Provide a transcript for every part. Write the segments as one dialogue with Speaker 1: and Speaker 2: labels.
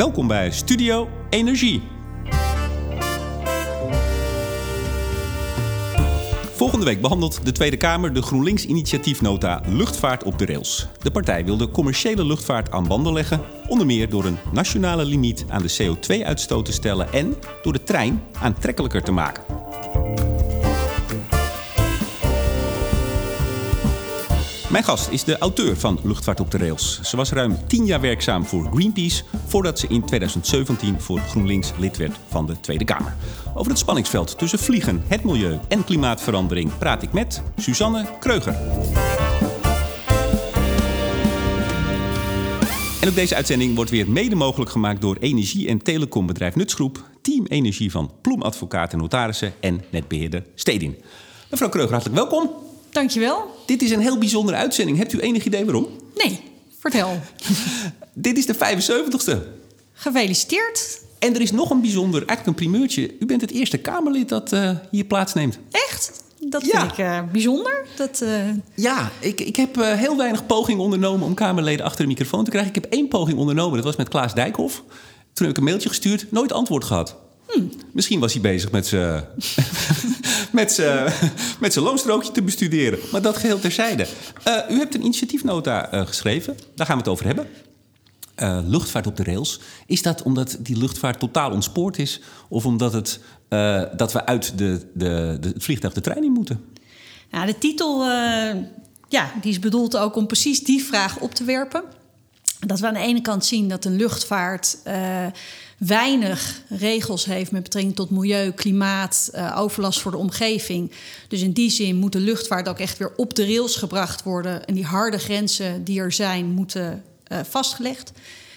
Speaker 1: Welkom bij Studio Energie. Volgende week behandelt de Tweede Kamer de GroenLinks-initiatiefnota Luchtvaart op de Rails. De partij wil de commerciële luchtvaart aan banden leggen, onder meer door een nationale limiet aan de CO2-uitstoot te stellen en door de trein aantrekkelijker te maken. Mijn gast is de auteur van Luchtvaart op de Rails. Ze was ruim tien jaar werkzaam voor Greenpeace voordat ze in 2017 voor GroenLinks lid werd van de Tweede Kamer. Over het spanningsveld tussen vliegen, het milieu en klimaatverandering praat ik met Suzanne Kreuger. En ook deze uitzending wordt weer mede mogelijk gemaakt door energie- en telecombedrijf Nutsgroep, Team Energie van Ploem Advocaten en Notarissen en netbeheerder Stedin. Mevrouw Kreuger, hartelijk welkom.
Speaker 2: Dankjewel.
Speaker 1: Dit is een heel bijzondere uitzending. Hebt u enig idee waarom?
Speaker 2: Nee, vertel.
Speaker 1: Dit is de 75ste.
Speaker 2: Gefeliciteerd.
Speaker 1: En er is nog een bijzonder, eigenlijk een primeurtje. U bent het eerste Kamerlid dat uh, hier plaatsneemt.
Speaker 2: Echt? Dat vind ik uh, bijzonder. Dat, uh...
Speaker 1: Ja, ik, ik heb heel weinig pogingen ondernomen om Kamerleden achter de microfoon te krijgen. Ik heb één poging ondernomen, dat was met Klaas Dijkhoff. Toen heb ik een mailtje gestuurd, nooit antwoord gehad. Hm. Misschien was hij bezig met zijn loonstrookje te bestuderen. Maar dat geheel terzijde. Uh, u hebt een initiatiefnota uh, geschreven. Daar gaan we het over hebben. Uh, luchtvaart op de rails. Is dat omdat die luchtvaart totaal ontspoord is? Of omdat het, dat we uit de, de, de, het vliegtuig de trein in moeten?
Speaker 2: Nou, de titel ja, die is bedoeld ook om precies die vraag op te werpen. Dat we aan de ene kant zien dat een luchtvaart weinig regels heeft met betrekking tot milieu, klimaat, uh, overlast voor de omgeving. Dus in die zin moet de luchtvaart ook echt weer op de rails gebracht worden. En die harde grenzen die er zijn, moeten uh, vastgelegd.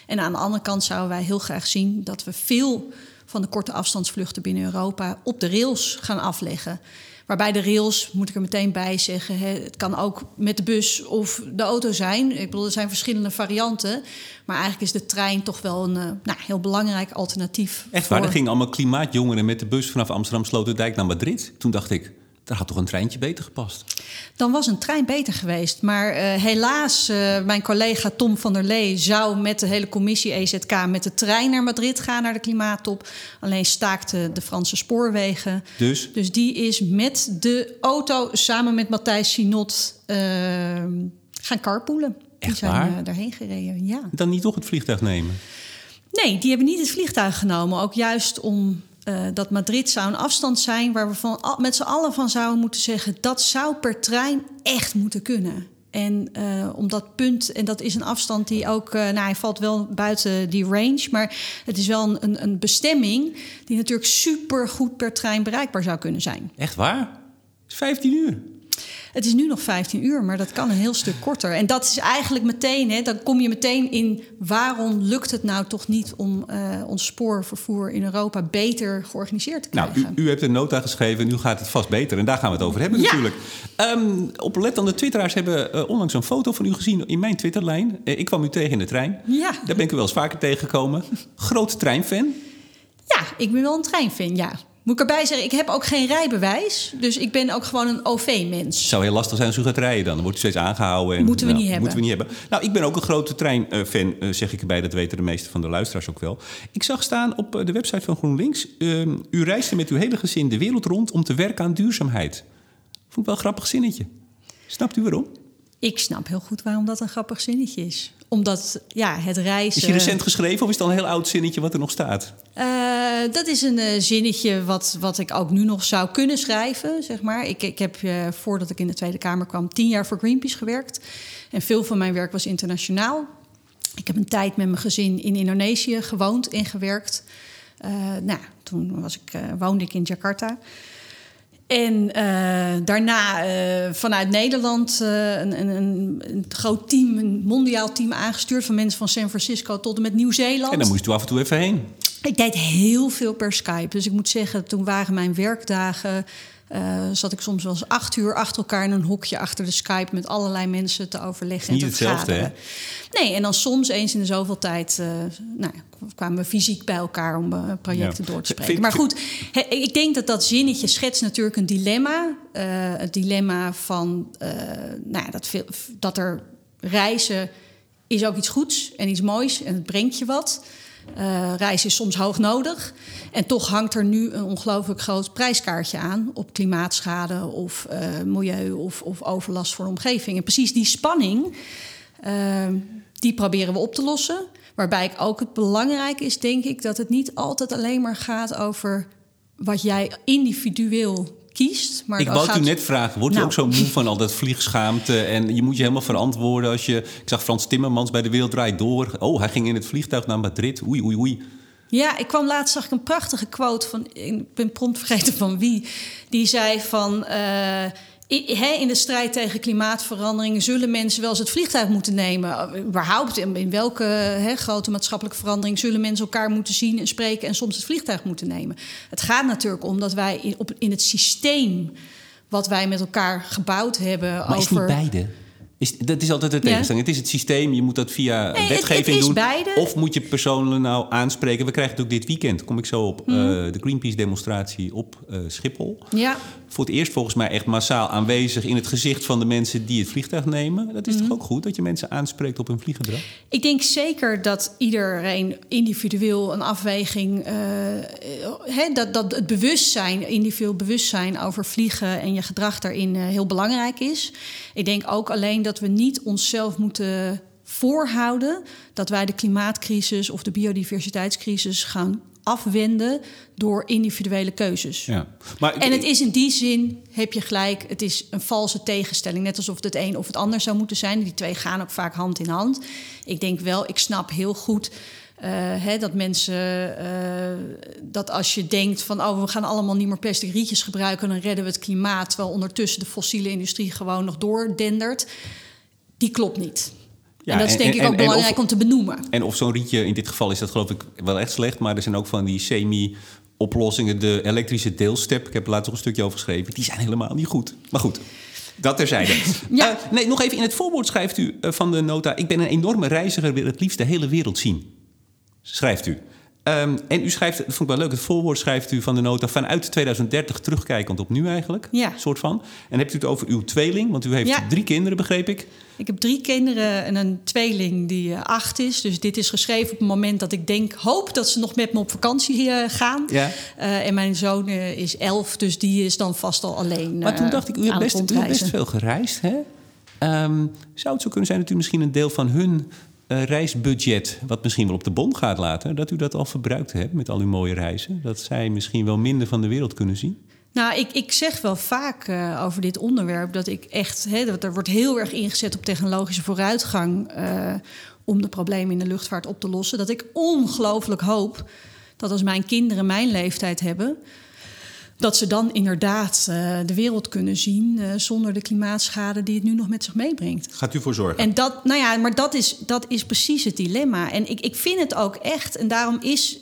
Speaker 2: En aan de andere kant zouden wij heel graag zien dat we veel van de korte afstandsvluchten binnen Europa op de rails gaan afleggen. Waarbij de rails, moet ik er meteen bij zeggen, hè, het kan ook met de bus of de auto zijn. Ik bedoel, er zijn verschillende varianten. Maar eigenlijk is de trein toch wel een uh, nou, heel belangrijk alternatief.
Speaker 1: Echt waar, er gingen allemaal klimaatjongeren met de bus vanaf Amsterdam Sloterdijk naar Madrid. Toen dacht ik, daar had toch een treintje beter gepast?
Speaker 2: Dan was een trein beter geweest. Maar uh, helaas, uh, mijn collega Tom van der Lee zou met de hele commissie EZK met de trein naar Madrid gaan, naar de klimaattop. Alleen staakte de Franse spoorwegen.
Speaker 1: Dus?
Speaker 2: Dus die is met de auto samen met Matthijs Sinot uh, gaan carpoolen.
Speaker 1: Echt
Speaker 2: die zijn
Speaker 1: waar?
Speaker 2: daarheen gereden, ja.
Speaker 1: Dan niet toch het vliegtuig nemen?
Speaker 2: Nee, die hebben niet het vliegtuig genomen. Ook juist om uh, dat Madrid zou een afstand zijn waar we van, met z'n allen van zouden moeten zeggen: dat zou per trein echt moeten kunnen. En uh, om dat punt, en dat is een afstand die ook, uh, nou, hij valt wel buiten die range, maar het is wel een, een bestemming die natuurlijk super goed per trein bereikbaar zou kunnen zijn.
Speaker 1: Echt waar? Het is 15 uur.
Speaker 2: Het is nu nog 15 uur, maar dat kan een heel stuk korter. En dat is eigenlijk meteen, hè, dan kom je meteen in waarom lukt het nou toch niet om uh, ons spoorvervoer in Europa beter georganiseerd te krijgen.
Speaker 1: Nou, u, u hebt een nota geschreven en nu gaat het vast beter. En daar gaan we het over hebben
Speaker 2: ja.
Speaker 1: natuurlijk. Um, oplettende twitteraars hebben uh, onlangs een foto van u gezien in mijn Twitterlijn. Uh, ik kwam u tegen in de trein.
Speaker 2: Ja.
Speaker 1: Daar ben ik u wel eens vaker tegengekomen. Groot treinfan.
Speaker 2: Ja, ik ben wel een treinfan, ja. Moet ik erbij zeggen, ik heb ook geen rijbewijs. Dus ik ben ook gewoon een OV-mens.
Speaker 1: Het zou heel lastig zijn als u gaat rijden dan. Dan wordt u steeds aangehouden. En,
Speaker 2: moeten we
Speaker 1: nou,
Speaker 2: niet hebben.
Speaker 1: Moeten we niet hebben. Nou, ik ben ook een grote treinfan, uh, zeg ik erbij. Dat weten de meeste van de luisteraars ook wel. Ik zag staan op de website van GroenLinks... Uh, u reisde met uw hele gezin de wereld rond om te werken aan duurzaamheid. Vond ik wel een grappig zinnetje. Snapt u waarom?
Speaker 2: Ik snap heel goed waarom dat een grappig zinnetje is. Omdat ja, het reizen.
Speaker 1: Is je recent geschreven of is het al een heel oud zinnetje wat er nog staat?
Speaker 2: Uh, dat is een uh, zinnetje wat, wat ik ook nu nog zou kunnen schrijven. Zeg maar. ik, ik heb uh, voordat ik in de Tweede Kamer kwam tien jaar voor Greenpeace gewerkt. En veel van mijn werk was internationaal. Ik heb een tijd met mijn gezin in Indonesië gewoond en gewerkt. nou, toen was ik, woonde ik in Jakarta. En uh, daarna uh, vanuit Nederland uh, een, een, een, groot team, een mondiaal team aangestuurd van mensen van San Francisco tot en met Nieuw-Zeeland.
Speaker 1: En dan moest u af en toe even heen.
Speaker 2: Ik deed heel veel per Skype. Dus ik moet zeggen, toen waren mijn werkdagen. Uh, zat ik soms wel eens acht uur achter elkaar in een hokje achter de Skype met allerlei mensen te overleggen.
Speaker 1: Niet
Speaker 2: en te
Speaker 1: hetzelfde, hè?
Speaker 2: Nee, en dan soms eens in de zoveel tijd uh, nou, kwamen we fysiek bij elkaar om uh, projecten ja. door te spreken. Maar goed, he, ik denk dat dat zinnetje schetst natuurlijk een dilemma. Het dilemma van nou ja, dat, veel, dat er reizen is ook iets goeds en iets moois en het brengt je wat. Uh, reis is soms hoog nodig. En toch hangt er nu een ongelooflijk groot prijskaartje aan op klimaatschade of uh, milieu of, of, overlast voor de omgeving. En precies die spanning, uh, die proberen we op te lossen. Waarbij ik ook het belangrijk is, denk ik, dat het niet altijd alleen maar gaat over wat jij individueel kiest. Maar
Speaker 1: ik wou u net vragen, wordt nou. u ook zo moe van al dat vliegschaamte? En je moet je helemaal verantwoorden als je... Ik zag Frans Timmermans bij De Wereld Draait Door. Oh, hij ging in het vliegtuig naar Madrid. Oei, oei, oei.
Speaker 2: Ja, ik kwam laatst, zag ik een prachtige quote van... Ik ben prompt vergeten van wie. Die zei van... Uh, in de strijd tegen klimaatverandering zullen mensen wel eens het vliegtuig moeten nemen. Überhaupt, in welke he, grote maatschappelijke verandering zullen mensen elkaar moeten zien en spreken en soms het vliegtuig moeten nemen. Het gaat natuurlijk om dat wij in, op, in het systeem wat wij met elkaar gebouwd hebben.
Speaker 1: Maar over... is niet beide? Is, dat is altijd de tegenstelling. Het is het systeem, je moet dat via nee, wetgeving het, het doen.
Speaker 2: Beide.
Speaker 1: Of moet je personen nou aanspreken. We krijgen het ook dit weekend, kom ik zo op, mm. uh, de Greenpeace-demonstratie op uh, Schiphol.
Speaker 2: Ja.
Speaker 1: Voor het eerst volgens mij echt massaal aanwezig in het gezicht van de mensen die het vliegtuig nemen. Dat is mm. toch ook goed dat je mensen aanspreekt op hun vlieggedrag?
Speaker 2: Ik denk zeker dat iedereen individueel een afweging. Uh, he, dat, dat het bewustzijn, individueel bewustzijn over vliegen en je gedrag daarin heel belangrijk is. Ik denk ook alleen dat we niet onszelf moeten voorhouden dat wij de klimaatcrisis of de biodiversiteitscrisis gaan afwenden door individuele keuzes.
Speaker 1: Ja.
Speaker 2: Maar, en het is in die zin, heb je gelijk, het is een valse tegenstelling. Net alsof het een of het ander zou moeten zijn. Die twee gaan ook vaak hand in hand. Ik denk wel, ik snap heel goed uh, hè, dat mensen, uh, dat als je denkt van oh, we gaan allemaal niet meer plastic rietjes gebruiken, dan redden we het klimaat, terwijl ondertussen de fossiele industrie gewoon nog doordendert, die klopt niet. Ja, en dat is denk en, ik ook belangrijk om te benoemen.
Speaker 1: En of zo'n rietje, in dit geval is dat geloof ik wel echt slecht, maar er zijn ook van die semi oplossingen, de elektrische deelstep, ik heb er laatst nog een stukje over geschreven, die zijn helemaal niet goed. Maar goed. Dat terzijde. ja. Uh, nee, nog even in het voorwoord schrijft u van de nota... ik ben een enorme reiziger, wil het liefst de hele wereld zien schrijft u. Um, en u schrijft, dat vond ik wel leuk, het voorwoord schrijft u van de nota vanuit 2030 terugkijkend op nu eigenlijk.
Speaker 2: Ja.
Speaker 1: Soort van. En hebt u het over uw tweeling, want u heeft ja. drie kinderen, begreep ik.
Speaker 2: Ik heb drie kinderen en een tweeling die uh, acht is. Dus dit is geschreven op het moment dat ik denk, hoop dat ze nog met me op vakantie uh, gaan.
Speaker 1: Ja.
Speaker 2: Uh, en mijn zoon is elf, dus die is dan vast al alleen.
Speaker 1: Maar toen dacht ik, u hebt best, u hebt best veel gereisd, hè? Um, zou het zo kunnen zijn dat u misschien een deel van hun uh, reisbudget, wat misschien wel op de bon gaat later, dat u dat al verbruikt hebt met al uw mooie reizen? Dat zij misschien wel minder van de wereld kunnen zien?
Speaker 2: Nou, ik, ik zeg wel vaak uh, over dit onderwerp dat ik echt. Dat er wordt heel erg ingezet op technologische vooruitgang. Uh, om de problemen in de luchtvaart op te lossen. Dat ik ongelooflijk hoop dat als mijn kinderen mijn leeftijd hebben dat ze dan inderdaad uh, de wereld kunnen zien uh, zonder de klimaatschade die het nu nog met zich meebrengt.
Speaker 1: Gaat u voor zorgen?
Speaker 2: En dat, nou ja, maar dat is, dat is precies het dilemma. En ik, ik vind het ook echt, en daarom is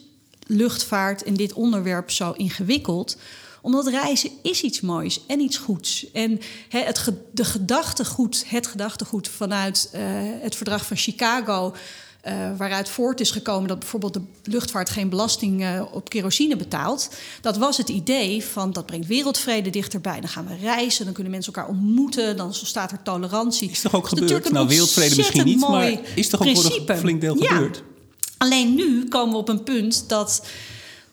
Speaker 2: luchtvaart in dit onderwerp zo ingewikkeld omdat reizen is iets moois en iets goeds. En het, de gedachtegoed, het gedachtegoed vanuit uh, het verdrag van Chicago uh, waaruit voort is gekomen dat bijvoorbeeld de luchtvaart geen belasting uh, op kerosine betaalt. Dat was het idee van dat brengt wereldvrede dichterbij. Dan gaan we reizen, dan kunnen mensen elkaar ontmoeten, dan staat er tolerantie.
Speaker 1: Is toch ook gebeurd? Nou, wereldvrede misschien niet, maar is toch ook voor een flink deel gebeurd?
Speaker 2: Alleen nu komen we op een punt dat,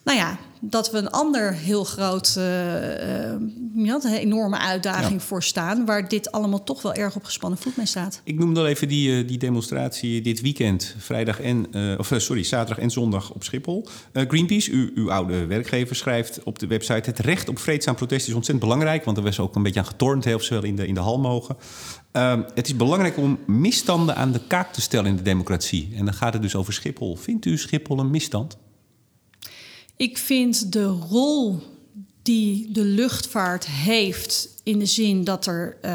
Speaker 2: nou ja, dat we een ander heel groot, uh, uh, een enorme uitdaging voor staan, waar dit allemaal toch wel erg op gespannen voet mee staat.
Speaker 1: Ik noem dan even die, uh, die demonstratie dit weekend, vrijdag en, of sorry, zaterdag en zondag op Schiphol. Greenpeace, uw, uw oude werkgever, schrijft op de website: het recht op vreedzaam protest is ontzettend belangrijk, want er was ook een beetje aan getornd, heel veel in de, in de hal mogen. Ehm, het is belangrijk om misstanden aan de kaak te stellen in de democratie. En dan gaat het dus over Schiphol. Vindt u Schiphol een misstand?
Speaker 2: Ik vind de rol die de luchtvaart heeft in de zin dat er uh,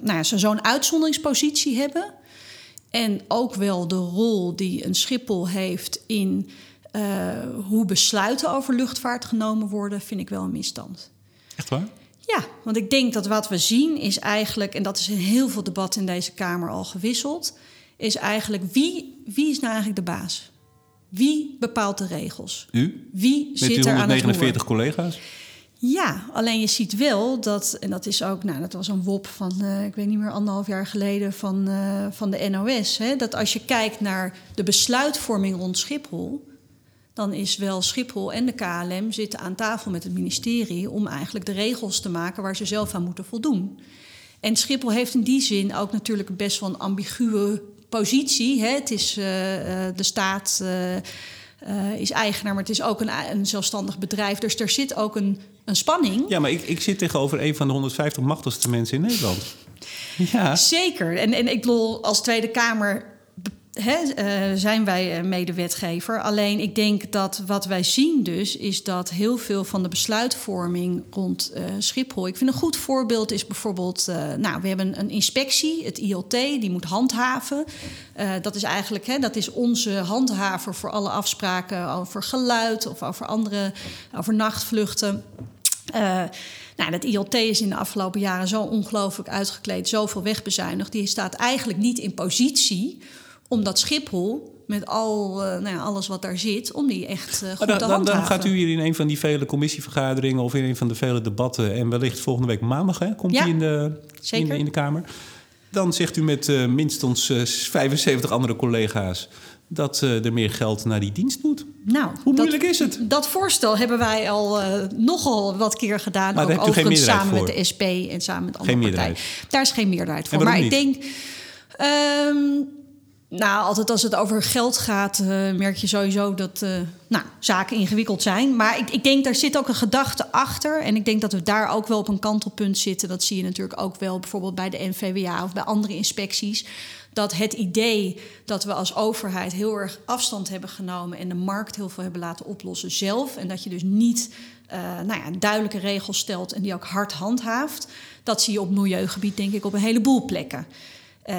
Speaker 2: nou ja, ze zo'n uitzonderingspositie hebben. En ook wel de rol die een Schiphol heeft in uh, hoe besluiten over luchtvaart genomen worden, vind ik wel een misstand.
Speaker 1: Echt waar?
Speaker 2: Ja, want ik denk dat wat we zien is eigenlijk, en dat is in heel veel debat in deze Kamer al gewisseld, is eigenlijk wie, wie is nou eigenlijk de baas? Wie bepaalt de regels?
Speaker 1: U?
Speaker 2: Wie
Speaker 1: Met
Speaker 2: zit er aan het
Speaker 1: 149 collega's?
Speaker 2: Ja, alleen je ziet wel dat, en dat is ook, nou, dat was een WOP van, uh, ik weet niet meer, anderhalf jaar geleden van, uh, van de NOS. Hè, dat als je kijkt naar de besluitvorming rond Schiphol, dan is wel Schiphol en de KLM zitten aan tafel met het ministerie om eigenlijk de regels te maken waar ze zelf aan moeten voldoen. En Schiphol heeft in die zin ook natuurlijk best wel een ambiguë positie. Hè? Het is uh, de staat. Uh, uh, is eigenaar, maar het is ook een, een, zelfstandig bedrijf. Dus er zit ook een, een spanning.
Speaker 1: Ja, maar ik, ik zit tegenover een van de 150 machtigste mensen in Nederland. Ja.
Speaker 2: Zeker. En, en ik bedoel, als Tweede Kamer uh, zijn wij eh, medewetgever. Alleen ik denk dat wat wij zien dus... is dat heel veel van de besluitvorming rond uh, Schiphol... ik vind een goed voorbeeld is bijvoorbeeld... nou, we hebben een inspectie, het ILT, die moet handhaven. dat is eigenlijk hè, dat is onze handhaver voor alle afspraken... over geluid of over andere, over nachtvluchten... Nou, dat ILT is in de afgelopen jaren zo ongelooflijk uitgekleed, zoveel wegbezuinigd. Die staat eigenlijk niet in positie omdat Schiphol met al, uh, nou ja, alles wat daar zit, om die echt uh, goed
Speaker 1: dan,
Speaker 2: te
Speaker 1: dan, dan, gaat u hier in een van die vele commissievergaderingen of in een van de vele debatten en wellicht volgende week maandag hè, komt ja, hij in de, in de, in, de, Kamer. Dan zegt u met uh, minstens 75 andere collega's dat er meer geld naar die dienst moet.
Speaker 2: Nou,
Speaker 1: Hoe moeilijk is het?
Speaker 2: Dat voorstel hebben wij al nogal wat keer gedaan. Maar ook overigens samen voor. met de SP en samen met andere partijen. Daar is geen meerderheid voor. Maar ik denk. Um, nou, altijd als het over geld gaat, uh, merk je sowieso dat uh, nou, zaken ingewikkeld zijn. Maar ik, ik denk, daar zit ook een gedachte achter. En ik denk dat we daar ook wel op een kantelpunt zitten. Dat zie je natuurlijk ook wel bijvoorbeeld bij de NVWA of bij andere inspecties. Dat het idee dat we als overheid heel erg afstand hebben genomen en de markt heel veel hebben laten oplossen zelf. En dat je dus niet uh, nou ja, duidelijke regels stelt en die ook hard handhaaft. Dat zie je op milieugebied, denk ik, op een heleboel plekken. Uh,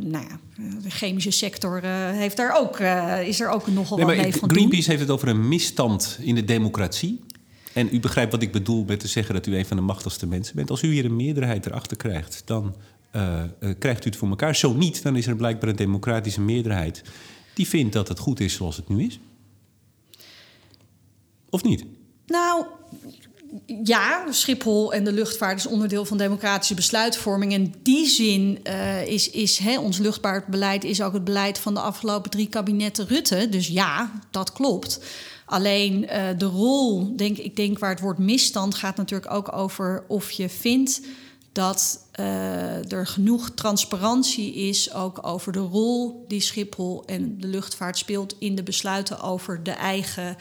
Speaker 2: nou ja, de chemische sector uh, heeft daar ook, uh, is er ook nogal nee, wat mee van
Speaker 1: Greenpeace heeft het over een misstand in de democratie. En u begrijpt wat ik bedoel met te zeggen dat u een van de machtigste mensen bent. Als u hier een meerderheid erachter krijgt, dan krijgt u het voor elkaar. Zo niet, dan is er blijkbaar een democratische meerderheid die vindt dat het goed is zoals het nu is. Of niet?
Speaker 2: Nou, ja, Schiphol en de luchtvaart is onderdeel van democratische besluitvorming. In die zin uh, is, is hè, ons luchtvaartbeleid is ook het beleid van de afgelopen drie kabinetten Rutte. Dus ja, dat klopt. Alleen uh, de rol, denk, ik denk waar het woord misstand gaat natuurlijk ook over of je vindt dat uh, er genoeg transparantie is ook over de rol die Schiphol en de luchtvaart speelt in de besluiten over de eigen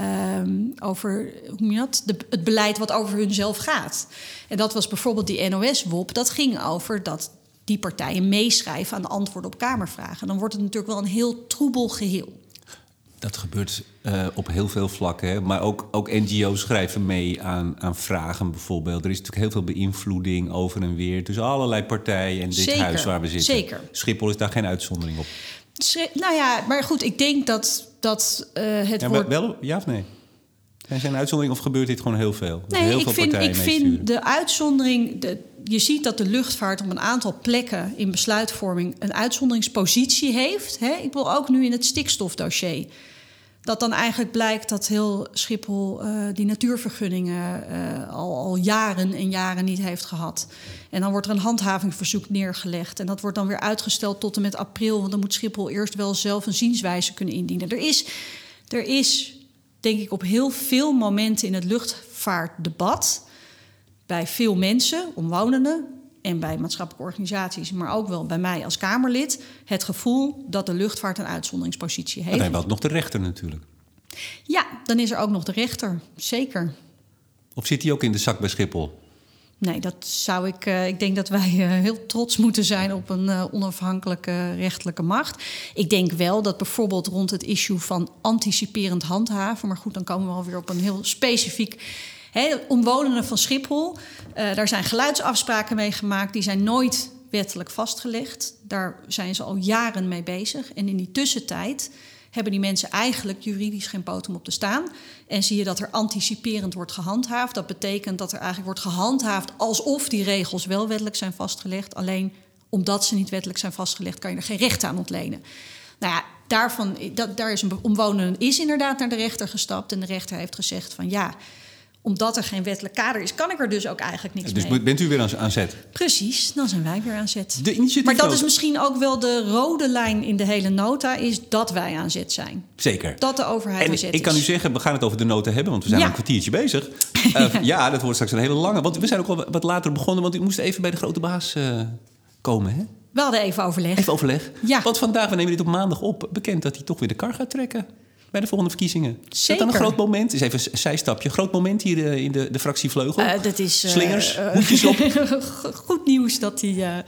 Speaker 2: Um, over hoe dat? De, het beleid wat over hunzelf gaat. En dat was bijvoorbeeld die NOS-WOP. Dat ging over dat die partijen meeschrijven aan de antwoorden op Kamervragen. Dan wordt het natuurlijk wel een heel troebel geheel.
Speaker 1: Dat gebeurt uh, op heel veel vlakken. Hè? Maar ook, ook NGO's schrijven mee aan, aan vragen bijvoorbeeld. Er is natuurlijk heel veel beïnvloeding over en weer tussen allerlei partijen en dit
Speaker 2: zeker,
Speaker 1: huis waar we zitten.
Speaker 2: Zeker.
Speaker 1: Schiphol is daar geen uitzondering op.
Speaker 2: Nou ja, maar goed, ik denk dat, dat uh, het
Speaker 1: ja. Wel, ja of nee? Zijn zijn uitzondering of gebeurt dit gewoon heel veel?
Speaker 2: Nee,
Speaker 1: heel
Speaker 2: ik vind, ik vind de uitzondering... De, je ziet dat de luchtvaart op een aantal plekken in besluitvorming... een uitzonderingspositie heeft. Hè? Ik wil ook nu in het stikstofdossier dat dan eigenlijk blijkt dat heel Schiphol uh, die natuurvergunningen uh, al, al, jaren en jaren niet heeft gehad. En dan wordt er een handhavingsverzoek neergelegd. En dat wordt dan weer uitgesteld tot en met april. Want dan moet Schiphol eerst wel zelf een zienswijze kunnen indienen. Er is, er is denk ik, op heel veel momenten in het luchtvaartdebat. bij veel mensen, omwonenden, en bij maatschappelijke organisaties, maar ook wel bij mij als Kamerlid, het gevoel dat de luchtvaart een uitzonderingspositie heeft.
Speaker 1: En dan ook nog de rechter natuurlijk.
Speaker 2: Ja, dan is er ook nog de rechter, zeker.
Speaker 1: Of zit hij ook in de zak bij Schiphol?
Speaker 2: Nee, dat zou ik. Uh, ik denk dat wij uh, heel trots moeten zijn op een uh, onafhankelijke rechtelijke macht. Ik denk wel dat bijvoorbeeld rond het issue van anticiperend handhaven. Maar goed, dan komen we alweer op een heel specifiek He, omwonenden van Schiphol, uh, daar zijn geluidsafspraken mee gemaakt. Die zijn nooit wettelijk vastgelegd. Daar zijn ze al jaren mee bezig. En in die tussentijd hebben die mensen eigenlijk juridisch geen poot om op te staan. En zie je dat er anticiperend wordt gehandhaafd. Dat betekent dat er eigenlijk wordt gehandhaafd alsof die regels wel wettelijk zijn vastgelegd. Alleen omdat ze niet wettelijk zijn vastgelegd, kan je er geen recht aan ontlenen. Nou ja, daarvan, dat, daar is een omwonende is inderdaad naar de rechter gestapt. En de rechter heeft gezegd van ja, omdat er geen wettelijk kader is, kan ik er dus ook eigenlijk niks
Speaker 1: Dus
Speaker 2: mee.
Speaker 1: bent u weer aan, aan zet?
Speaker 2: Precies, dan zijn wij weer aan zet.
Speaker 1: De.
Speaker 2: Maar dat is misschien ook wel de rode lijn in de hele nota, is dat wij aan zet zijn.
Speaker 1: Zeker.
Speaker 2: Dat de overheid
Speaker 1: En
Speaker 2: aan zet
Speaker 1: ik kan u zeggen, we gaan het over de nota hebben, want we zijn
Speaker 2: Ja.
Speaker 1: al een kwartiertje bezig. Eh, ja, dat wordt straks een hele lange. Want we zijn ook al wat later begonnen, want u moest even bij de grote baas eh, komen, hè?
Speaker 2: We hadden even overleg.
Speaker 1: Even overleg.
Speaker 2: Ja.
Speaker 1: Want vandaag, we nemen dit op maandag op, bekend dat hij toch weer de kar gaat trekken. Bij de volgende verkiezingen. Is dat dan een
Speaker 2: Zeker.
Speaker 1: groot moment? Is even een zijstapje. Groot moment hier eh, in de, de fractie Vleugel.
Speaker 2: Eh, dat is, eh,
Speaker 1: Slingers, hoedjes op.
Speaker 2: Goed nieuws dat hij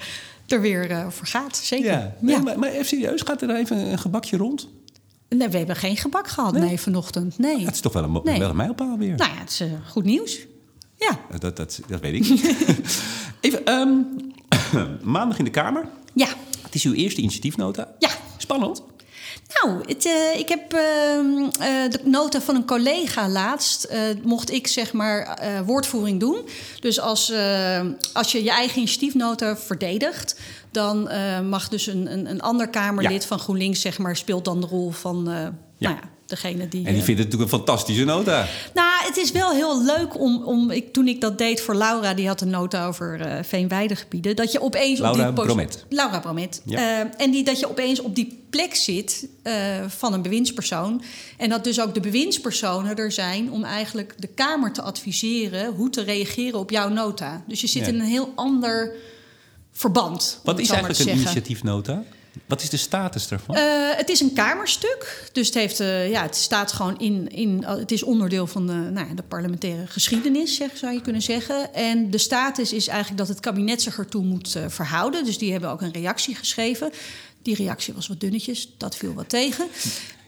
Speaker 2: er weer voor gaat, zeker.
Speaker 1: Ja, Nee, Maar, maar even serieus, gaat er even een gebakje rond?
Speaker 2: Nee, we hebben geen gebak gehad, nee, vanochtend. Nee.
Speaker 1: Het is toch wel een,
Speaker 2: Nee.
Speaker 1: wel een mijlpaal weer.
Speaker 2: Nou ja, het is goed nieuws. Ja,
Speaker 1: Dat, dat, dat weet ik even, ehm, maandag in de Kamer.
Speaker 2: ja,
Speaker 1: Het is uw eerste initiatiefnota.
Speaker 2: ja.
Speaker 1: Spannend.
Speaker 2: Nou, het, eh, ik heb ehm, eh, de nota van een collega laatst. eh, mocht ik zeg maar woordvoering doen. Dus als, als je je eigen initiatiefnota verdedigt. dan mag dus een, een, een ander Kamerlid
Speaker 1: Ja.
Speaker 2: van GroenLinks zeg maar, speelt dan de rol van. Nou ja, degene die.
Speaker 1: En die
Speaker 2: eh,
Speaker 1: vindt het natuurlijk een fantastische nota.
Speaker 2: nou, het is wel heel leuk om, om ik, toen ik dat deed voor Laura, die had een nota over eh veenweidegebieden, dat je opeens
Speaker 1: Laura
Speaker 2: op die
Speaker 1: Bromet.
Speaker 2: Laura Bromet.
Speaker 1: Ja.
Speaker 2: Eh, en die, dat je opeens op die plek zit van een bewindspersoon. En dat dus ook de bewindspersonen er zijn om eigenlijk de Kamer te adviseren hoe te reageren op jouw nota. Dus je zit
Speaker 1: Ja.
Speaker 2: in een heel ander verband.
Speaker 1: Wat is eigenlijk een initiatiefnota? Wat is de status daarvan?
Speaker 2: Eh, het is een kamerstuk. Dus het, heeft, eh, ja, het staat gewoon in. in uh, het is onderdeel van de, nou ja, de parlementaire geschiedenis, zeg, zou je kunnen zeggen. En de status is eigenlijk dat het kabinet zich ertoe moet eh, verhouden. Dus die hebben ook een reactie geschreven. Die reactie was wat dunnetjes, dat viel wat tegen.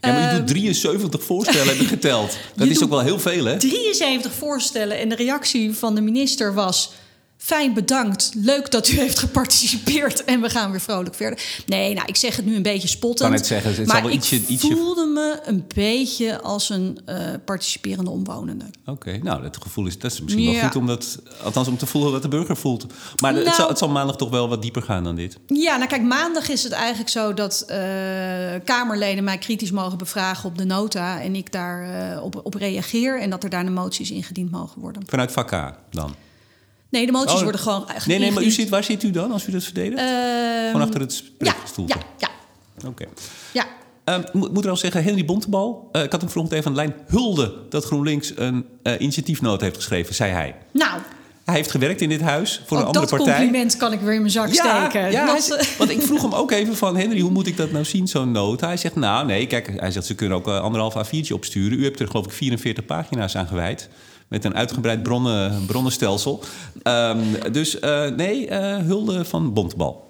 Speaker 1: ja, maar u
Speaker 2: ehm,
Speaker 1: doet 73 voorstellen, heb ik geteld. Dat
Speaker 2: je
Speaker 1: is ook wel heel veel, hè?
Speaker 2: 73 voorstellen en de reactie van de minister was... Fijn, bedankt. Leuk dat u heeft geparticipeerd. En we gaan weer vrolijk verder. Nee, nou, ik zeg het nu een beetje spottend.
Speaker 1: kan net zeggen, het zal
Speaker 2: maar ik
Speaker 1: ietsje- ietsje-
Speaker 2: voelde me een beetje als een eh, participerende omwonende.
Speaker 1: Oké, nou, dat gevoel is, dat is misschien wel goed om dat... Althans, om te voelen wat de burger voelt. Maar het,
Speaker 2: Nou-
Speaker 1: zal, het zal maandag toch wel wat dieper gaan dan dit.
Speaker 2: Ja, nou kijk, maandag is het eigenlijk zo dat eh, Kamerleden mij kritisch mogen bevragen op de nota. En ik daar eh, op, op reageer. En dat er daarna moties ingediend mogen worden.
Speaker 1: Vanuit vak K dan?
Speaker 2: Nee, de moties
Speaker 1: Oh,
Speaker 2: worden gewoon eigenlijk
Speaker 1: Nee, nee, maar u zit, waar zit u dan als u dat verdedigt?
Speaker 2: Ehm,
Speaker 1: Gewoon achter het
Speaker 2: ja,
Speaker 1: spreekstoeltje?
Speaker 2: ja, ja,
Speaker 1: Oké.
Speaker 2: ja.
Speaker 1: Ehm, ik moet moet er al zeggen, Henry Bontebal... eh, ik had hem vanochtend even aan de lijn... hulde dat GroenLinks een eh initiatiefnoot heeft geschreven, zei hij.
Speaker 2: Nou,
Speaker 1: Hij heeft gewerkt in dit huis voor een
Speaker 2: ook
Speaker 1: andere
Speaker 2: dat
Speaker 1: partij.
Speaker 2: compliment kan ik weer in mijn zak steken.
Speaker 1: Ja,
Speaker 2: Dat-
Speaker 1: hij- want ik vroeg hem ook even van... Henry, hoe moet ik dat nou zien, zo'n nota? Hij zegt, nou nee, kijk, hij zegt, ze kunnen ook eh, anderhalf A4'tje opsturen. U hebt er geloof ik 44 pagina's aan gewijd. Met een uitgebreid bronnen, bronnenstelsel. Ehm, dus eh, nee, eh, hulde van Bontebal.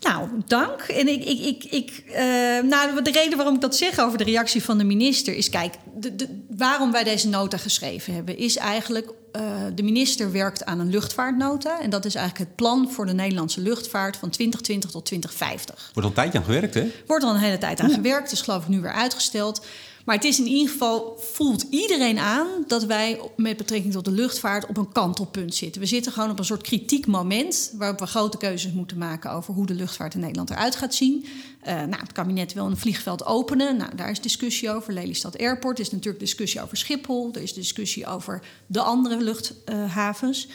Speaker 2: Nou, dank. En ik, ik, ik, ik, eh, nou, de reden waarom ik dat zeg over de reactie van de minister is: kijk, de, de, waarom wij deze nota geschreven hebben, is eigenlijk. eh, de minister werkt aan een luchtvaartnota. En dat is eigenlijk het plan voor de Nederlandse luchtvaart van 2020 tot 2050.
Speaker 1: Wordt al een tijdje aan gewerkt, hè?
Speaker 2: Wordt al een hele tijd aan gewerkt, is geloof ik nu weer uitgesteld. Maar het is in ieder geval, voelt iedereen aan dat wij met betrekking tot de luchtvaart op een kantelpunt zitten. We zitten gewoon op een soort kritiek moment waarop we grote keuzes moeten maken over hoe de luchtvaart in Nederland eruit gaat zien. Eh, nou, het kabinet wil een vliegveld openen. Nou, daar is discussie over. Lelystad Airport. Er is natuurlijk discussie over Schiphol. Er is discussie over de andere luchthavens.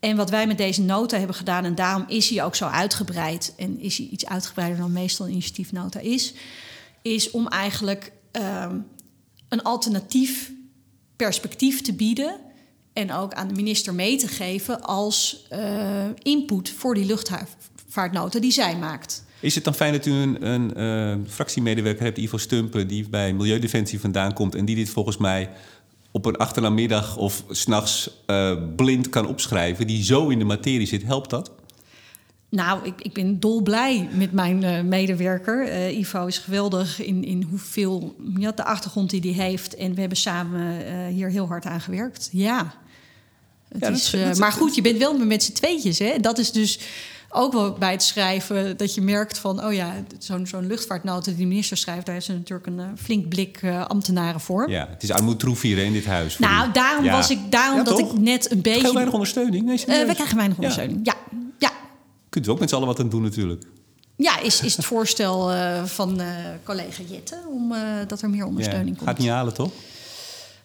Speaker 2: En wat wij met deze nota hebben gedaan, en daarom is hij ook zo uitgebreid, en is hij iets uitgebreider dan meestal een initiatiefnota is, is om eigenlijk ehm, een alternatief perspectief te bieden. En ook aan de minister mee te geven als eh, input voor die luchtvaartnota die zij maakt.
Speaker 1: Is het dan fijn dat u een, een eh, fractiemedewerker hebt, Ivo Stumpen... die bij Milieudefensie vandaan komt... en die dit volgens mij op een achternaamiddag of s'nachts uh, blind kan opschrijven... die zo in de materie zit, helpt dat?
Speaker 2: Nou, ik, ik ben dolblij met mijn uh, medewerker. Uh, Ivo is geweldig in, in hoeveel ja, de achtergrond die hij heeft. En we hebben samen uh, hier heel hard aan gewerkt. Ja. Het
Speaker 1: ja
Speaker 2: is,
Speaker 1: dat, dat,
Speaker 2: maar goed, je bent wel met z'n tweetjes. Hè? Dat is dus ook wel bij het schrijven dat je merkt van... oh ja, zo'n zo'n luchtvaartnota die de minister schrijft... daar heeft ze natuurlijk een flink blik ambtenaren voor.
Speaker 1: Ja, het is armoedtroevier in dit huis.
Speaker 2: Nou, daarom
Speaker 1: ja.
Speaker 2: was ik daarom
Speaker 1: ja,
Speaker 2: dat
Speaker 1: toch?
Speaker 2: ik net een beetje...
Speaker 1: Heel weinig ondersteuning? Nee,
Speaker 2: we krijgen weinig ondersteuning, ja.
Speaker 1: Kunt u ook met z'n allen wat aan doen natuurlijk.
Speaker 2: Ja, is, is het voorstel uh, van uh, collega Jette om uh, dat er meer ondersteuning
Speaker 1: ja,
Speaker 2: komt.
Speaker 1: Gaat niet halen, toch?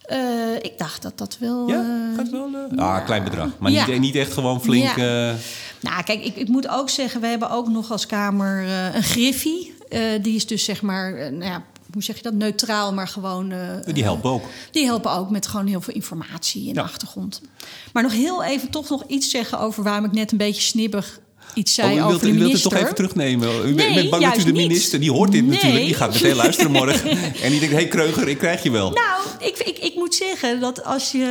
Speaker 2: Eh, ik dacht dat dat wel...
Speaker 1: Ja,
Speaker 2: eh,
Speaker 1: gaat wel. eh, ah, klein bedrag. Maar
Speaker 2: Ja.
Speaker 1: niet, niet echt gewoon flink. Eh,
Speaker 2: Nou, kijk, ik, ik moet ook zeggen, we hebben ook nog als Kamer eh, een griffie. Eh, die is dus zeg maar, eh, nou ja, hoe zeg je dat, neutraal, maar gewoon... eh,
Speaker 1: die helpen ook.
Speaker 2: Die helpen ook met gewoon heel veel informatie en
Speaker 1: Ja.
Speaker 2: achtergrond. Maar nog heel even toch nog iets zeggen over waarom ik net een beetje snibbig iets zei
Speaker 1: oh, u
Speaker 2: over
Speaker 1: wilt, u wilt het toch even terugnemen? U bent-
Speaker 2: Nee,
Speaker 1: bent bang dat u de
Speaker 2: niet.
Speaker 1: minister, die hoort dit
Speaker 2: Nee.
Speaker 1: natuurlijk, die gaat meteen luisteren morgen. en die denkt, hé hey, Kreuger, ik krijg je wel.
Speaker 2: Nou, ik, ik, ik moet zeggen dat als je.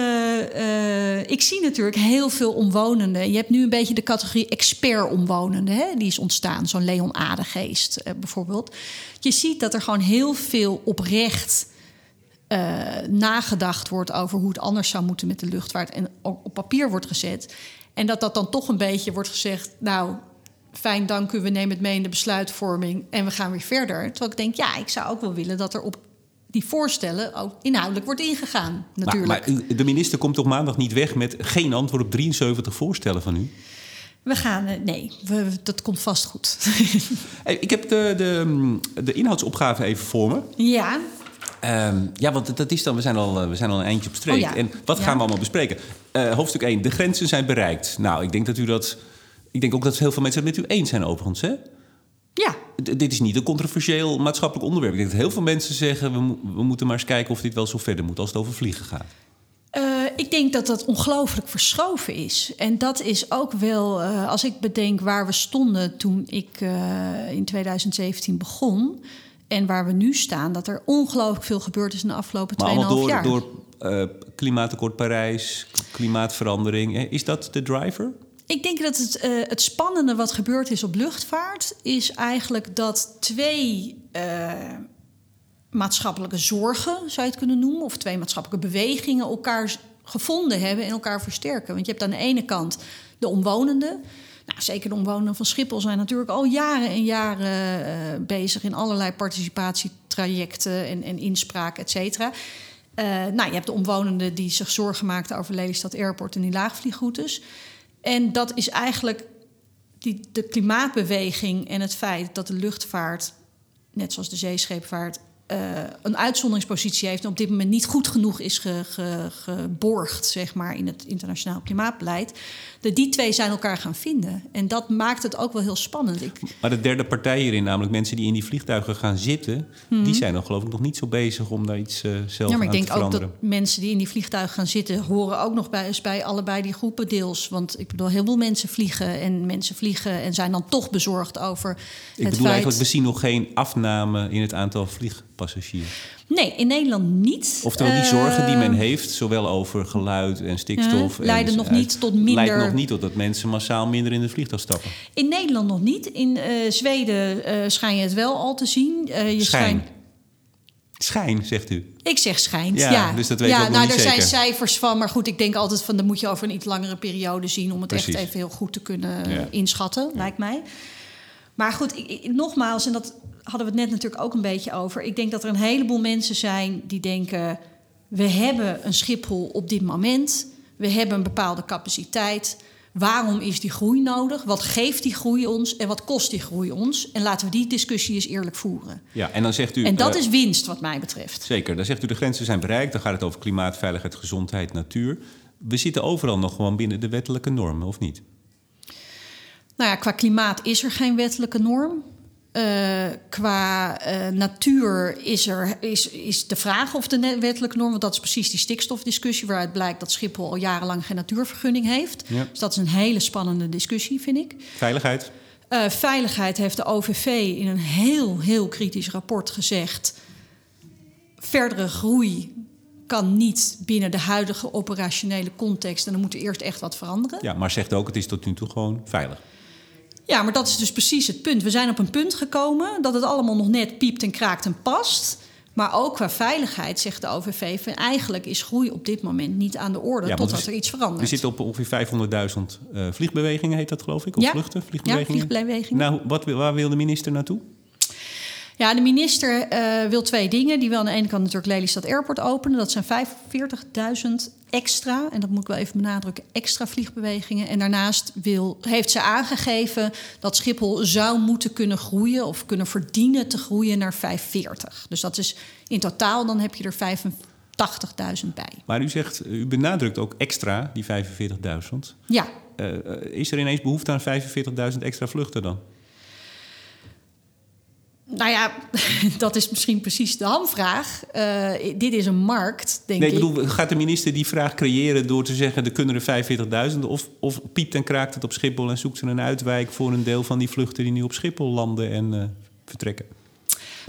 Speaker 2: eh, ik zie natuurlijk heel veel omwonenden. Je hebt nu een beetje de categorie expert-omwonenden. Hè? Die is ontstaan. Zo'n Leon Adegeest eh, bijvoorbeeld. Je ziet dat er gewoon heel veel oprecht. eh, nagedacht wordt over hoe het anders zou moeten met de luchtvaart. En ook op papier wordt gezet. En dat dat dan toch een beetje wordt gezegd. Nou, fijn, dank u, we nemen het mee in de besluitvorming en we gaan weer verder. Terwijl ik denk, ja, ik zou ook wel willen dat er op die voorstellen ook inhoudelijk wordt ingegaan,
Speaker 1: Maar,
Speaker 2: natuurlijk.
Speaker 1: maar u- de minister komt toch maandag niet weg met geen antwoord op 73 voorstellen van u?
Speaker 2: we gaan, eh, nee, we, dat komt vast goed.
Speaker 1: Hey, ik heb de, de, mm, de inhoudsopgave even voor me.
Speaker 2: ja,
Speaker 1: Ehm, ja, want dat is dan, we zijn al, eh, we zijn al een eindje op streek.
Speaker 2: Oh ja.
Speaker 1: En wat
Speaker 2: Ja.
Speaker 1: gaan we allemaal bespreken? Eh, hoofdstuk 1, de grenzen zijn bereikt. Nou, ik denk dat u dat. Ik denk ook dat heel veel mensen het met u eens zijn, overigens. Hè?
Speaker 2: ja,
Speaker 1: D- dit is niet een controversieel maatschappelijk onderwerp. Ik denk dat heel veel mensen zeggen: we, mo- we moeten maar eens kijken of dit wel zo verder moet als het over vliegen gaat.
Speaker 2: Eh, ik denk dat dat ongelooflijk verschoven is. En dat is ook wel, als ik bedenk waar we stonden toen ik in 2017 begon. En waar we nu staan, dat er ongelooflijk veel gebeurd is in de afgelopen 2,5
Speaker 1: Maar allemaal door,
Speaker 2: jaar.
Speaker 1: door eh, klimaatakkoord Parijs, klimaatverandering. Hè? Is dat de driver?
Speaker 2: Ik denk dat het, eh, het spannende wat gebeurd is op luchtvaart... is eigenlijk dat twee eh, maatschappelijke zorgen, zou je het kunnen noemen... of twee maatschappelijke bewegingen elkaar gevonden hebben... en elkaar versterken. Want je hebt aan de ene kant de omwonenden... Nou, zeker de omwonenden van Schiphol zijn natuurlijk al jaren en jaren eh, bezig in allerlei participatietrajecten en, en inspraak, et cetera. Eh, nou, je hebt de omwonenden die zich zorgen maakten over Lelystad Airport en die laagvliegroutes. En dat is eigenlijk die, de klimaatbeweging en het feit dat de luchtvaart, net zoals de zeescheepvaart, een uitzonderingspositie heeft en op dit moment niet goed genoeg is ge- ge- geborgd, zeg maar, in het internationaal klimaatbeleid. De, die twee zijn elkaar gaan vinden. En dat maakt het ook wel heel spannend. Ik,
Speaker 1: Maar de derde partij hierin, namelijk mensen die in die vliegtuigen gaan zitten, die zijn dan geloof ik nog niet zo bezig om daar iets eh, zelf
Speaker 2: Mhm. ja, maar ik
Speaker 1: aan
Speaker 2: denk
Speaker 1: te
Speaker 2: ook
Speaker 1: veranderen.
Speaker 2: dat mensen die in die vliegtuigen gaan zitten, horen ook nog bij, bij allebei die groepen deels. Want ik bedoel, heel veel mensen vliegen en mensen vliegen en zijn dan toch bezorgd over
Speaker 1: Ik
Speaker 2: het
Speaker 1: bedoel
Speaker 2: feit.
Speaker 1: eigenlijk, we zien nog geen afname in het aantal
Speaker 2: Nee, in Nederland niet.
Speaker 1: Oftewel, die zorgen die
Speaker 2: Eh,
Speaker 1: men heeft, zowel over geluid en stikstof...
Speaker 2: Ja, leiden
Speaker 1: en,
Speaker 2: nog niet tot minder-
Speaker 1: Leidt nog niet tot dat mensen massaal minder in het vliegtuig stappen.
Speaker 2: In Nederland nog niet. In eh, Zweden eh schijn je het wel al te zien. Je
Speaker 1: Schijn.
Speaker 2: schijnt-
Speaker 1: Schijn, zegt u.
Speaker 2: Ik zeg schijnt,
Speaker 1: Ja,
Speaker 2: ja.
Speaker 1: dus dat weet
Speaker 2: ja, nou, er
Speaker 1: zeker.
Speaker 2: zijn cijfers van, maar goed, ik denk altijd van... dan moet je over een iets langere periode zien... om het
Speaker 1: Precies.
Speaker 2: echt even heel goed te kunnen
Speaker 1: Ja.
Speaker 2: inschatten, lijkt mij. Maar goed, ik, ik- nogmaals, en dat hadden we het net natuurlijk ook een beetje over... ik denk dat er een heleboel mensen zijn die denken... we hebben een Schiphol op dit moment... we hebben een bepaalde capaciteit... Waarom is die groei nodig? Wat geeft die groei ons en wat kost die groei ons? En laten we die discussie eens eerlijk voeren.
Speaker 1: Ja, en dan zegt u...
Speaker 2: En dat
Speaker 1: eh,
Speaker 2: is winst, wat mij betreft.
Speaker 1: Zeker, dan zegt u de grenzen zijn bereikt. Dan gaat het over klimaat, veiligheid, gezondheid, natuur. We zitten overal nog gewoon binnen de wettelijke normen, of niet?
Speaker 2: Nou ja, qua klimaat is er geen wettelijke norm. Eh, qua eh, natuur is, er, is, is de vraag of de wettelijke norm... want dat is precies die stikstofdiscussie... waaruit blijkt dat Schiphol al jarenlang geen natuurvergunning heeft.
Speaker 1: Ja.
Speaker 2: Dus dat is een hele spannende discussie, vind ik.
Speaker 1: Veiligheid?
Speaker 2: Eh, veiligheid heeft de OVV in een heel, heel kritisch rapport gezegd... verdere groei kan niet binnen de huidige operationele context... en dan moet er eerst echt wat veranderen.
Speaker 1: Ja, maar zegt ook, het is tot nu toe gewoon veilig.
Speaker 2: Ja, maar dat is dus precies het punt. We zijn op een punt gekomen dat het allemaal nog net piept en kraakt en past. Maar ook qua veiligheid, zegt de OVV, eigenlijk is groei op dit moment niet aan de orde
Speaker 1: Ja,
Speaker 2: totdat
Speaker 1: we-
Speaker 2: er iets verandert.
Speaker 1: We zitten op ongeveer 500.000 eh, vliegbewegingen, heet dat geloof ik? Of
Speaker 2: Ja.
Speaker 1: vluchten,
Speaker 2: ja,
Speaker 1: vliegbewegingen?
Speaker 2: vliegbewegingen.
Speaker 1: Nou, wat, waar wil de minister naartoe?
Speaker 2: Ja, de minister eh, wil twee dingen. Die wil aan de ene kant natuurlijk Lelystad Airport openen. Dat zijn 45.000 extra, en dat moet ik wel even benadrukken, extra vliegbewegingen. En daarnaast wil, heeft ze aangegeven dat Schiphol zou moeten kunnen groeien... of kunnen verdienen te groeien naar 540. Dus dat is in totaal, dan heb je er 80.000 bij.
Speaker 1: Maar u zegt, u benadrukt ook extra, die 45.000.
Speaker 2: Ja,
Speaker 1: Uh, is er ineens behoefte aan 45.000 extra vluchten dan?
Speaker 2: Nou ja, dat is misschien precies de hamvraag. Uh, dit is een markt, denk
Speaker 1: nee,
Speaker 2: ik.
Speaker 1: Bedoel, gaat de minister die vraag creëren door te zeggen... er kunnen er 45.000? Of, of piept en kraakt het op Schiphol en zoekt ze een uitwijk... voor een deel van die vluchten die nu op Schiphol landen en uh, vertrekken?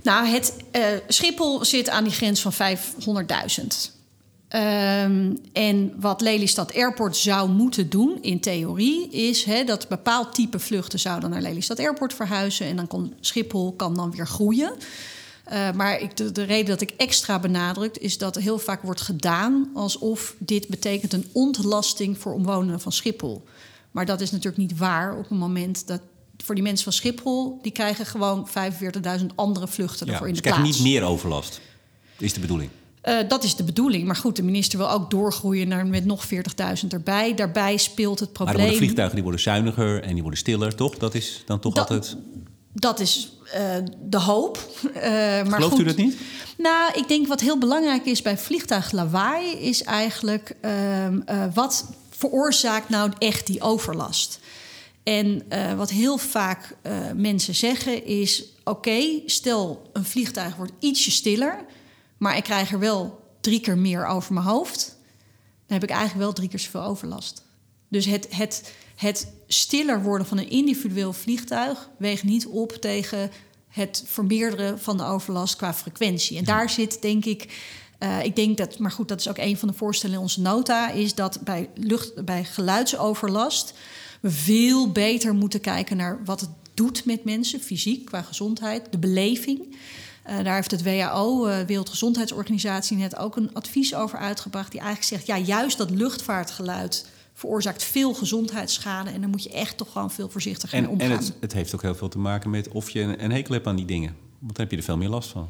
Speaker 2: Nou, het, uh, Schiphol zit aan die grens van 500.000. Um, en wat Lelystad Airport zou moeten doen, in theorie, is hè, dat bepaald type vluchten zouden naar Lelystad Airport verhuizen. En dan kon Schiphol kan dan weer groeien. Uh, maar ik, de, de, reden dat ik extra benadrukt, is dat heel vaak wordt gedaan alsof dit betekent een ontlasting voor omwonenden van Schiphol. Maar dat is natuurlijk niet waar op het moment dat voor die mensen van Schiphol, die krijgen gewoon 45.000 andere vluchten ervoor in de plaats.
Speaker 1: Ze krijgen niet meer overlast, is de bedoeling.
Speaker 2: Uh, dat is de bedoeling. Maar goed, de minister wil ook doorgroeien naar met nog 40.000 erbij. Daarbij speelt het probleem.
Speaker 1: Maar de vliegtuigen die worden zuiniger en die worden stiller, toch? Dat is dan toch
Speaker 2: dat,
Speaker 1: altijd.
Speaker 2: Dat is uh, de hoop. Uh, maar
Speaker 1: Gelooft
Speaker 2: goed,
Speaker 1: u dat niet?
Speaker 2: Nou, ik denk wat heel belangrijk is bij vliegtuiglawaai, is eigenlijk wat veroorzaakt nou echt die overlast. En wat heel vaak mensen zeggen is: oké, okay, stel een vliegtuig wordt ietsje stiller maar ik krijg er wel drie keer meer over mijn hoofd, dan heb ik eigenlijk wel drie keer zoveel overlast. Dus het, het, het stiller worden van een individueel vliegtuig weegt niet op tegen het vermeerderen van de overlast qua frequentie. En daar zit denk ik. Uh, ik denk dat, maar goed, dat is ook een van de voorstellen in onze nota, is dat bij, lucht, bij geluidsoverlast we veel beter moeten kijken naar wat het doet met mensen, fysiek, qua gezondheid, de beleving. Uh, daar heeft het WHO, uh, Wereldgezondheidsorganisatie, net ook een advies over uitgebracht. Die eigenlijk zegt: ja, juist dat luchtvaartgeluid veroorzaakt veel gezondheidsschade. En dan moet je echt toch gewoon veel voorzichtiger
Speaker 1: en,
Speaker 2: mee omgaan.
Speaker 1: En het, het, heeft ook heel veel te maken met of je een, een hekel hebt aan die dingen. Want dan heb je er veel meer last van.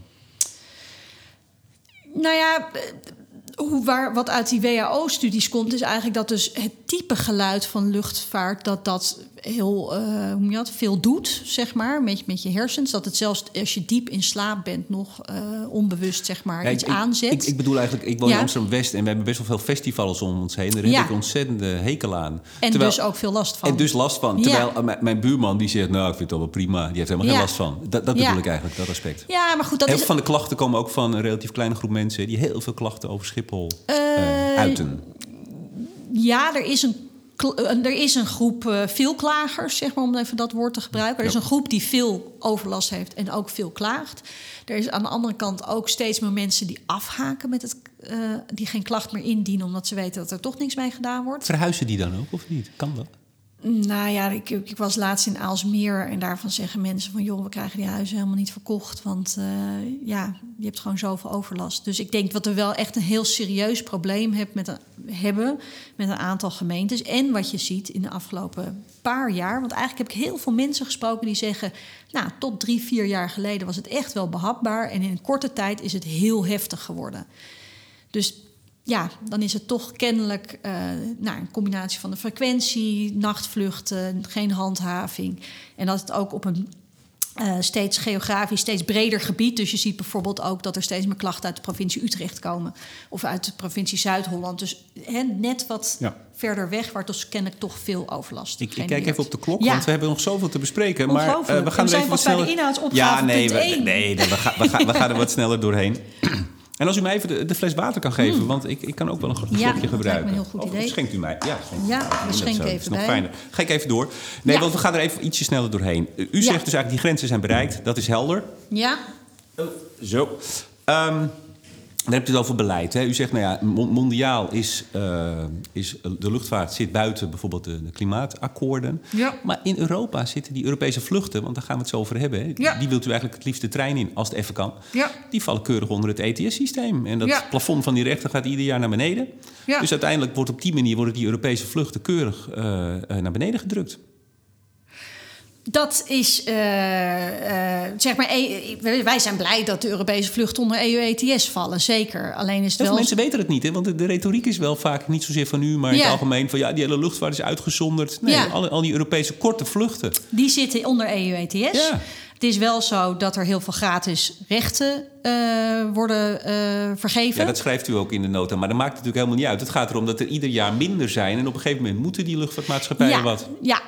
Speaker 2: Nou ja, hoe, waar, wat uit die WHO-studies komt, is eigenlijk dat dus het type geluid van luchtvaart, dat dat heel uh, hoe je dat, veel doet, zeg maar, met, met je hersens. Dat het zelfs als je diep in slaap bent, nog uh, onbewust, zeg maar,
Speaker 1: ja,
Speaker 2: iets
Speaker 1: ik,
Speaker 2: aanzet.
Speaker 1: Ik, ik, bedoel eigenlijk, ik woon ja. in Amsterdam-West en we hebben best wel veel festivals om ons heen. Daar
Speaker 2: Ja.
Speaker 1: heb ik ontzettende hekel aan.
Speaker 2: en
Speaker 1: Terwijl-
Speaker 2: dus ook veel last van.
Speaker 1: En dus last van. Terwijl uh, mijn- mijn buurman die zegt, nou, ik vind het wel prima. Die heeft helemaal geen last van. Dat, dat bedoel ik eigenlijk, dat aspect.
Speaker 2: Ja, maar goed, dat
Speaker 1: heel
Speaker 2: is.
Speaker 1: veel van de klachten komen ook van een relatief kleine groep mensen... die heel veel klachten over Schiphol
Speaker 2: Eh,
Speaker 1: eh, uiten.
Speaker 2: Ja, er is een, eh, er is een groep eh veelklagers, zeg maar, om even dat woord te gebruiken. Er is een groep die veel overlast heeft en ook veel klaagt. Er is aan de andere kant ook steeds meer mensen die afhaken met het, eh, die geen klacht meer indienen, omdat ze weten dat er toch niks mee gedaan wordt.
Speaker 1: Verhuizen die dan ook of niet? Kan dat?
Speaker 2: Nou ja, ik, ik was laatst in Aalsmeer en daarvan zeggen mensen van... joh, we krijgen die huizen helemaal niet verkocht, want eh, ja, je hebt gewoon zoveel overlast. Dus ik denk dat we wel echt een heel serieus probleem met hebben met een aantal gemeentes. En wat je ziet in de afgelopen paar jaar, want eigenlijk heb ik heel veel mensen gesproken die zeggen... nou, tot drie, vier jaar geleden was het echt wel behapbaar... en in een korte tijd is het heel heftig geworden. Dus ja, dan is het toch kennelijk eh, nou, een combinatie van de frequentie, nachtvluchten, geen handhaving. En dat het ook op een eh, steeds geografisch, steeds breder gebied. Dus je ziet bijvoorbeeld ook dat er steeds meer klachten uit de provincie Utrecht komen. Of uit de provincie Zuid-Holland. Dus hè, net wat
Speaker 1: Ja.
Speaker 2: verder weg, waar dus kennelijk toch veel overlast
Speaker 1: Ik, ik kijk even op de klok,
Speaker 2: Ja.
Speaker 1: want we hebben nog zoveel te bespreken. Maar eh, we gaan
Speaker 2: We
Speaker 1: er
Speaker 2: zijn
Speaker 1: even wat
Speaker 2: pas bij de
Speaker 1: sneller...
Speaker 2: inhoudsopgave,
Speaker 1: Ja, nee, we, nee, nee, we, gaan, we, gaan, we gaan er wat sneller doorheen. En als u mij even de, de fles water kan geven, want ik, ik kan ook wel een slokje
Speaker 2: Hmm. dat
Speaker 1: gebruiken.
Speaker 2: een heel goed
Speaker 1: Of
Speaker 2: idee.
Speaker 1: schenkt u mij? Ja, schenkt
Speaker 2: Ja, we schenken even
Speaker 1: Dat is nog
Speaker 2: bij.
Speaker 1: fijner. Ga ik even door. Nee,
Speaker 2: Ja.
Speaker 1: want we gaan er even ietsje sneller doorheen. U
Speaker 2: Ja.
Speaker 1: zegt dus eigenlijk, die grenzen zijn bereikt. Dat is helder.
Speaker 2: Ja,
Speaker 1: Zo. Ehm, dan hebt u het over beleid. Hè? U zegt, nou ja, mon- mondiaal is, eh, is de luchtvaart zit buiten bijvoorbeeld de, de klimaatakkoorden.
Speaker 2: Ja.
Speaker 1: Maar in Europa zitten die Europese vluchten, want daar gaan we het zo over hebben. Hè?
Speaker 2: Ja.
Speaker 1: Die wilt u eigenlijk het liefst de trein in, als het even kan.
Speaker 2: Ja.
Speaker 1: Die vallen keurig onder het ETS-systeem. En dat plafond van die rechter gaat ieder jaar naar beneden.
Speaker 2: Ja.
Speaker 1: Dus uiteindelijk wordt op die manier worden die Europese vluchten keurig eh, eh, naar beneden gedrukt.
Speaker 2: Dat is, eh, eh, zeg maar, eh, wij zijn blij dat de Europese vluchten onder EU-ETS vallen, zeker. Alleen is het
Speaker 1: Heel veel
Speaker 2: wel...
Speaker 1: mensen weten het niet, hè? want de, de retoriek is wel vaak niet zozeer van u, maar in
Speaker 2: Ja.
Speaker 1: het algemeen van ja, die hele luchtvaart is uitgezonderd. Nee,
Speaker 2: Ja.
Speaker 1: al, al die Europese korte vluchten.
Speaker 2: Die zitten onder EU-ETS.
Speaker 1: Ja.
Speaker 2: Het is wel zo dat er heel veel gratis rechten uh, worden uh, vergeven.
Speaker 1: Ja, dat schrijft u ook in de nota. Maar dat maakt natuurlijk helemaal niet uit. Het gaat erom dat er ieder jaar minder zijn. En op een gegeven moment moeten die luchtvaartmaatschappijen
Speaker 2: ja,
Speaker 1: wat.
Speaker 2: Ja,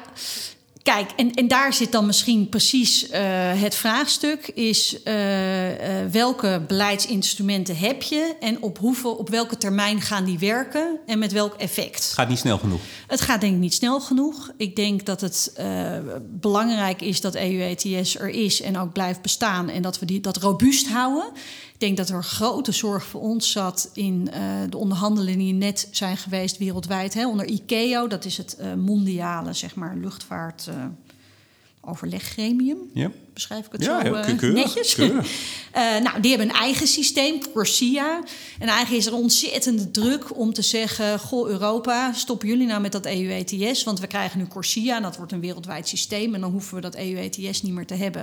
Speaker 2: Kijk, en, en daar zit dan misschien precies uh, het vraagstuk: is uh, uh, welke beleidsinstrumenten heb je en op, hoeveel, op welke termijn gaan die werken en met welk effect? Het
Speaker 1: gaat niet snel genoeg.
Speaker 2: Het gaat denk ik niet snel genoeg. Ik denk dat het belangrijk is dat EU-ETS er is en ook blijft bestaan en dat we die, dat robuust houden. Denk dat er grote zorg voor ons zat in uh, de onderhandelingen die net zijn geweest wereldwijd. Hè, onder ICAO, dat is het uh, mondiale zeg maar, luchtvaart. Uh, overleggremium.
Speaker 1: Ja.
Speaker 2: Beschrijf ik het
Speaker 1: ja,
Speaker 2: zo uh,
Speaker 1: keurig,
Speaker 2: netjes?
Speaker 1: Keurig.
Speaker 2: uh, nou, die hebben een eigen systeem, Corsia. En eigenlijk is er ontzettende druk om te zeggen... goh, Europa, stoppen jullie nou met dat EU-ETS... want we krijgen nu Corsia en dat wordt een wereldwijd systeem... en dan hoeven we dat EU-ETS niet meer te hebben.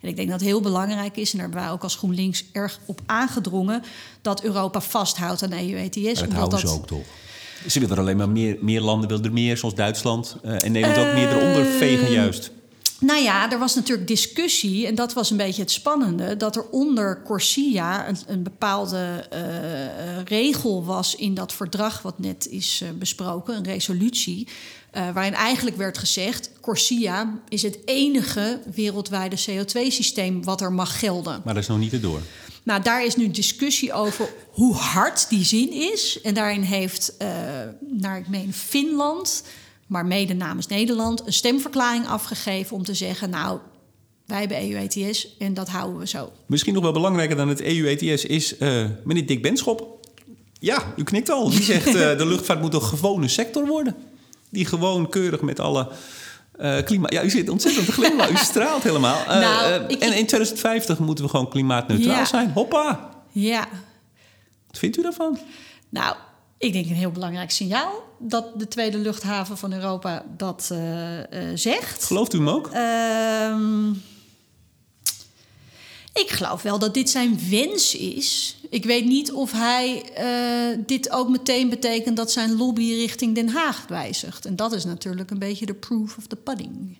Speaker 2: En ik denk dat het heel belangrijk is... en daar hebben wij ook als GroenLinks erg op aangedrongen... dat Europa vasthoudt aan EU-ETS.
Speaker 1: Maar dat houden ze ook toch? Ze willen er alleen maar meer, meer landen, willen er meer, zoals Duitsland. Uh, en Nederland ook meer eronder vegen juist.
Speaker 2: Nou ja, er was natuurlijk discussie, en dat was een beetje het spannende, dat er onder Corsia een, een bepaalde uh, regel was in dat verdrag wat net is uh, besproken, een resolutie, waarin eigenlijk werd gezegd: Corsia is het enige wereldwijde CO2-systeem wat er mag gelden.
Speaker 1: Maar dat is nog niet erdoor.
Speaker 2: Nou, daar is nu discussie over hoe hard die zin is. En daarin heeft, naar ik meen, Finland maar mede namens Nederland, een stemverklaring afgegeven om te zeggen: Nou, wij hebben EU-ETS en dat houden we zo.
Speaker 1: Misschien nog wel belangrijker dan het EU-ETS is uh, meneer Dick Benschop. Ja, u knikt al. Die zegt: uh, de luchtvaart moet een gewone sector worden. Die gewoon keurig met alle. Uh, klimaat. Ja, u zit ontzettend te glimlachen. u straalt helemaal. Nou, ik, en in 2050 moeten we gewoon klimaatneutraal ja. zijn. Hoppa!
Speaker 2: Ja.
Speaker 1: Wat vindt u daarvan?
Speaker 2: Nou, ik denk een heel belangrijk signaal dat de tweede luchthaven van Europa dat uh, uh, zegt.
Speaker 1: Gelooft u hem ook?
Speaker 2: Uh, ik geloof wel dat dit zijn wens is. Ik weet niet of hij uh, dit ook meteen betekent dat zijn lobby richting Den Haag wijzigt. En dat is natuurlijk een beetje de proof of the pudding.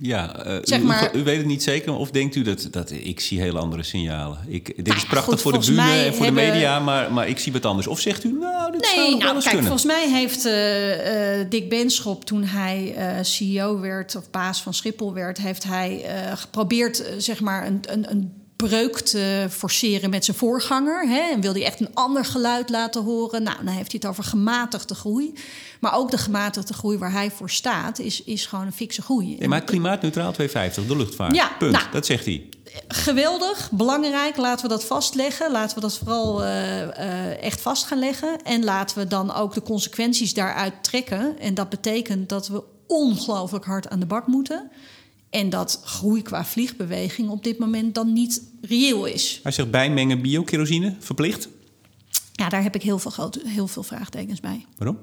Speaker 1: Ja, uh, zeg maar, u, u, weet het niet zeker, of denkt u dat, dat ik zie hele andere signalen? Ik, dit nou, is prachtig goed, voor de bühne en voor hebben... de media, maar, maar ik zie wat anders. Of zegt u, nou, dit
Speaker 2: nee,
Speaker 1: zou
Speaker 2: nou,
Speaker 1: wel eens
Speaker 2: kijk,
Speaker 1: kunnen?
Speaker 2: Volgens mij heeft uh, uh, Dick Benschop, toen hij CEO werd, of baas van Schiphol werd, heeft hij geprobeerd, zeg maar, een, een, een breuk te forceren met zijn voorganger. Hè, en wil hij echt een ander geluid laten horen. Nou, dan heeft hij het over gematigde groei. Maar ook de gematigde groei waar hij voor staat, is, is gewoon een fikse groei.
Speaker 1: Nee, maar klimaatneutraal 250, de luchtvaart.
Speaker 2: Ja,
Speaker 1: Punt.
Speaker 2: Nou,
Speaker 1: dat zegt hij.
Speaker 2: Geweldig, belangrijk. Laten we dat vastleggen. Laten we dat vooral uh, uh, echt vast gaan leggen. En laten we dan ook de consequenties daaruit trekken. En dat betekent dat we ongelooflijk hard aan de bak moeten. En dat groei qua vliegbeweging op dit moment dan niet reëel is.
Speaker 1: Hij zegt bijmengen biokerosine, verplicht?
Speaker 2: Ja, daar heb ik heel veel, heel veel vraagtekens bij.
Speaker 1: Waarom?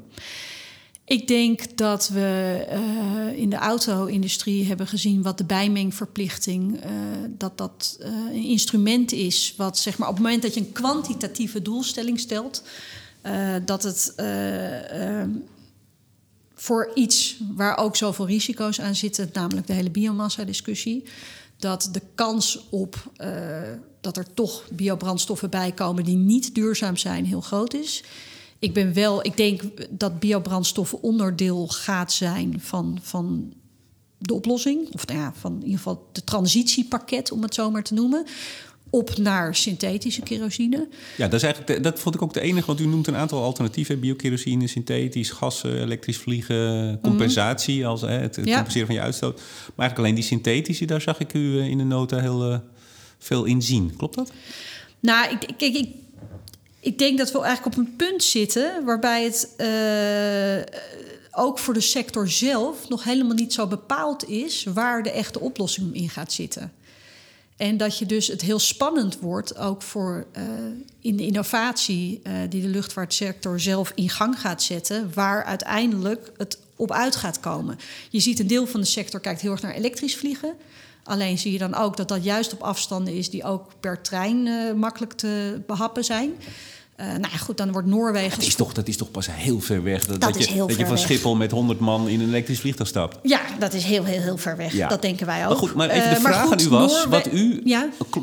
Speaker 2: Ik denk dat we uh, in de auto-industrie hebben gezien wat de bijmengverplichting, uh, dat dat uh, een instrument is. Wat zeg maar op het moment dat je een kwantitatieve doelstelling stelt, dat het voor iets waar ook zoveel risico's aan zitten, namelijk de hele biomassa-discussie, dat de kans op dat er toch biobrandstoffen bij komen die niet duurzaam zijn, heel groot is. Ik ben wel, ik denk dat biobrandstoffen onderdeel gaat zijn van, van de oplossing. Of nou ja, van in ieder geval de transitiepakket, om het zo maar te noemen. Op naar synthetische kerosine.
Speaker 1: Ja, dat, is eigenlijk, dat vond ik ook de enige, want u noemt een aantal alternatieven: biokerosine, synthetisch, gassen, elektrisch vliegen, compensatie, mm. als hè, het, het ja. compenseren van je uitstoot. Maar eigenlijk alleen die synthetische, daar zag ik u in de nota heel uh, veel in zien. Klopt dat?
Speaker 2: Nou, ik, ik, ik denk dat we eigenlijk op een punt zitten waarbij het uh, ook voor de sector zelf nog helemaal niet zo bepaald is waar de echte oplossing in gaat zitten. En dat je dus het heel spannend wordt, ook voor uh, in de innovatie uh, die de luchtvaartsector zelf in gang gaat zetten, waar uiteindelijk het op uit gaat komen. Je ziet een deel van de sector kijkt heel erg naar elektrisch vliegen. Alleen zie je dan ook dat dat juist op afstanden is die ook per trein uh, makkelijk te behappen zijn. Uh, nou ja, goed, dan wordt Noorwegen.
Speaker 1: Dat is, toch, dat is toch pas heel ver weg. Dat,
Speaker 2: dat,
Speaker 1: dat
Speaker 2: is
Speaker 1: je, dat je van
Speaker 2: weg.
Speaker 1: Schiphol met 100 man in een elektrisch vliegtuig stapt.
Speaker 2: Ja, dat is heel, heel, heel ver weg.
Speaker 1: Ja.
Speaker 2: Dat denken wij ook.
Speaker 1: Maar goed, maar even de
Speaker 2: Uh,
Speaker 1: vraag
Speaker 2: goed,
Speaker 1: aan u was:
Speaker 2: Noorwe-
Speaker 1: wat u.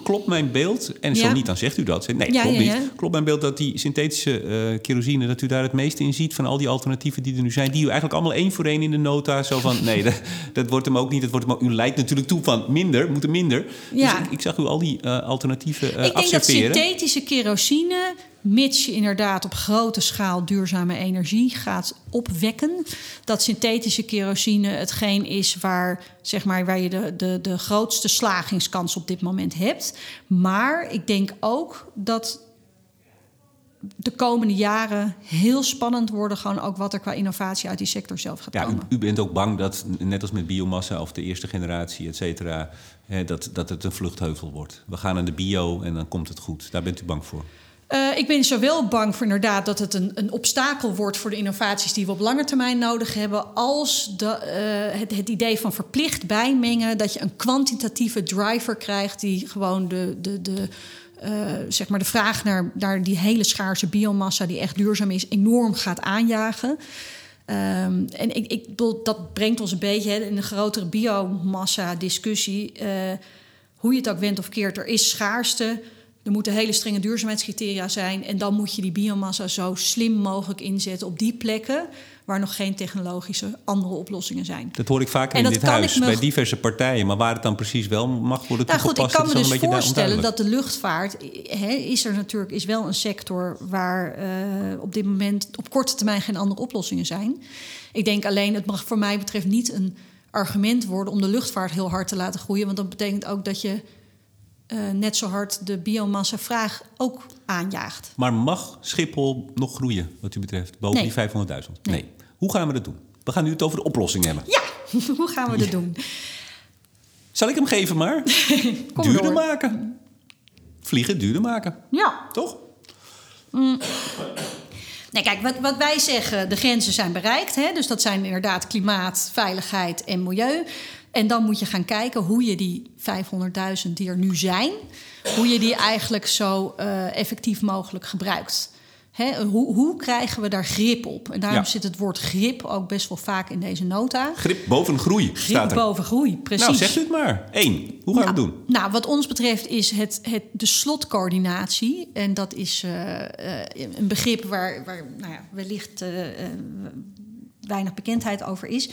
Speaker 1: Klopt mijn beeld? En zo niet, dan zegt u dat. Nee, klopt niet. Klopt mijn beeld dat die synthetische eh, kerosine, dat u daar het meeste in ziet van al die alternatieven die er nu zijn, die u eigenlijk allemaal één voor één in de nota zo van: nee, dat, dat wordt hem ook niet. Dat wordt hem ook, u leidt natuurlijk toe van minder, moet er minder.
Speaker 2: Ja.
Speaker 1: Dus ik, ik zag u al die eh, alternatieven eh
Speaker 2: Ik denk dat synthetische kerosine, mits je inderdaad op grote schaal duurzame energie gaat opwekken, dat synthetische kerosine hetgeen is waar, zeg maar, waar je de, de, de grootste slagingskans op dit moment hebt. Maar ik denk ook dat de komende jaren heel spannend worden, gewoon ook wat er qua innovatie uit die sector zelf gaat
Speaker 1: Ja, u,
Speaker 2: komen.
Speaker 1: u bent ook bang dat, net als met biomassa of de eerste generatie, et cetera, hè, dat, dat het een vluchtheuvel wordt. We gaan aan de bio en dan komt het goed. Daar bent u bang voor.
Speaker 2: Eh, ik ben zowel bang voor inderdaad dat het een, een obstakel wordt voor de innovaties die we op lange termijn nodig hebben, als eh, het, het idee van verplicht bijmengen, dat je een kwantitatieve driver krijgt die gewoon de, de, de, eh, zeg maar de vraag naar, naar die hele schaarse biomassa die echt duurzaam is, enorm gaat aanjagen. Ehm, en ik, ik bedoel, dat brengt ons een beetje in een grotere biomassa-discussie. hoe je het ook wendt of keert, er is schaarste. Er moeten hele strenge duurzaamheidscriteria zijn. En dan moet je die biomassa zo slim mogelijk inzetten op die plekken waar nog geen technologische andere oplossingen zijn.
Speaker 1: Dat hoor ik vaker
Speaker 2: En
Speaker 1: in dit huis,
Speaker 2: me-
Speaker 1: bij diverse partijen. Maar waar het dan precies wel mag worden
Speaker 2: Nou goed, ik
Speaker 1: toegepast,
Speaker 2: kan me dus voorstellen dat de luchtvaart is er natuurlijk is wel een sector waar eh, op dit moment op korte termijn geen andere oplossingen zijn. Ik denk alleen, het mag voor mij betreft niet een argument worden om de luchtvaart heel hard te laten groeien, want dat betekent ook dat je eh, net zo hard de biomassa vraag ook aanjaagt.
Speaker 1: Maar mag Schiphol nog groeien, wat u betreft, boven
Speaker 2: Nee.
Speaker 1: die 500.000?
Speaker 2: Nee.
Speaker 1: Hoe gaan we dat doen? We gaan nu het over de oplossing hebben.
Speaker 2: Ja, hoe gaan we dat doen?
Speaker 1: Zal ik hem geven maar? Duurder
Speaker 2: door.
Speaker 1: maken. Vliegen duurder maken,
Speaker 2: Ja,
Speaker 1: toch?
Speaker 2: Nee, kijk, wat, wat wij zeggen, de grenzen zijn bereikt. Hè? Dus dat zijn inderdaad klimaat, veiligheid en milieu. En dan moet je gaan kijken hoe je die 500.000 die er nu zijn... hoe je die eigenlijk zo eh, effectief mogelijk gebruikt. Hè? Hoe, hoe krijgen we daar grip op? En daarom
Speaker 1: Ja.
Speaker 2: zit het woord grip ook best wel vaak in deze nota.
Speaker 1: Grip boven groei,
Speaker 2: Grip
Speaker 1: staat er.
Speaker 2: boven groei, precies.
Speaker 1: Nou, zegt u het maar. Eén. Hoe gaan we
Speaker 2: Nou,
Speaker 1: het doen?
Speaker 2: Nou, wat ons betreft is het, het de slotcoördinatie. En dat is eh, eh, een begrip waar, waar nou ja, wellicht weinig bekendheid over is.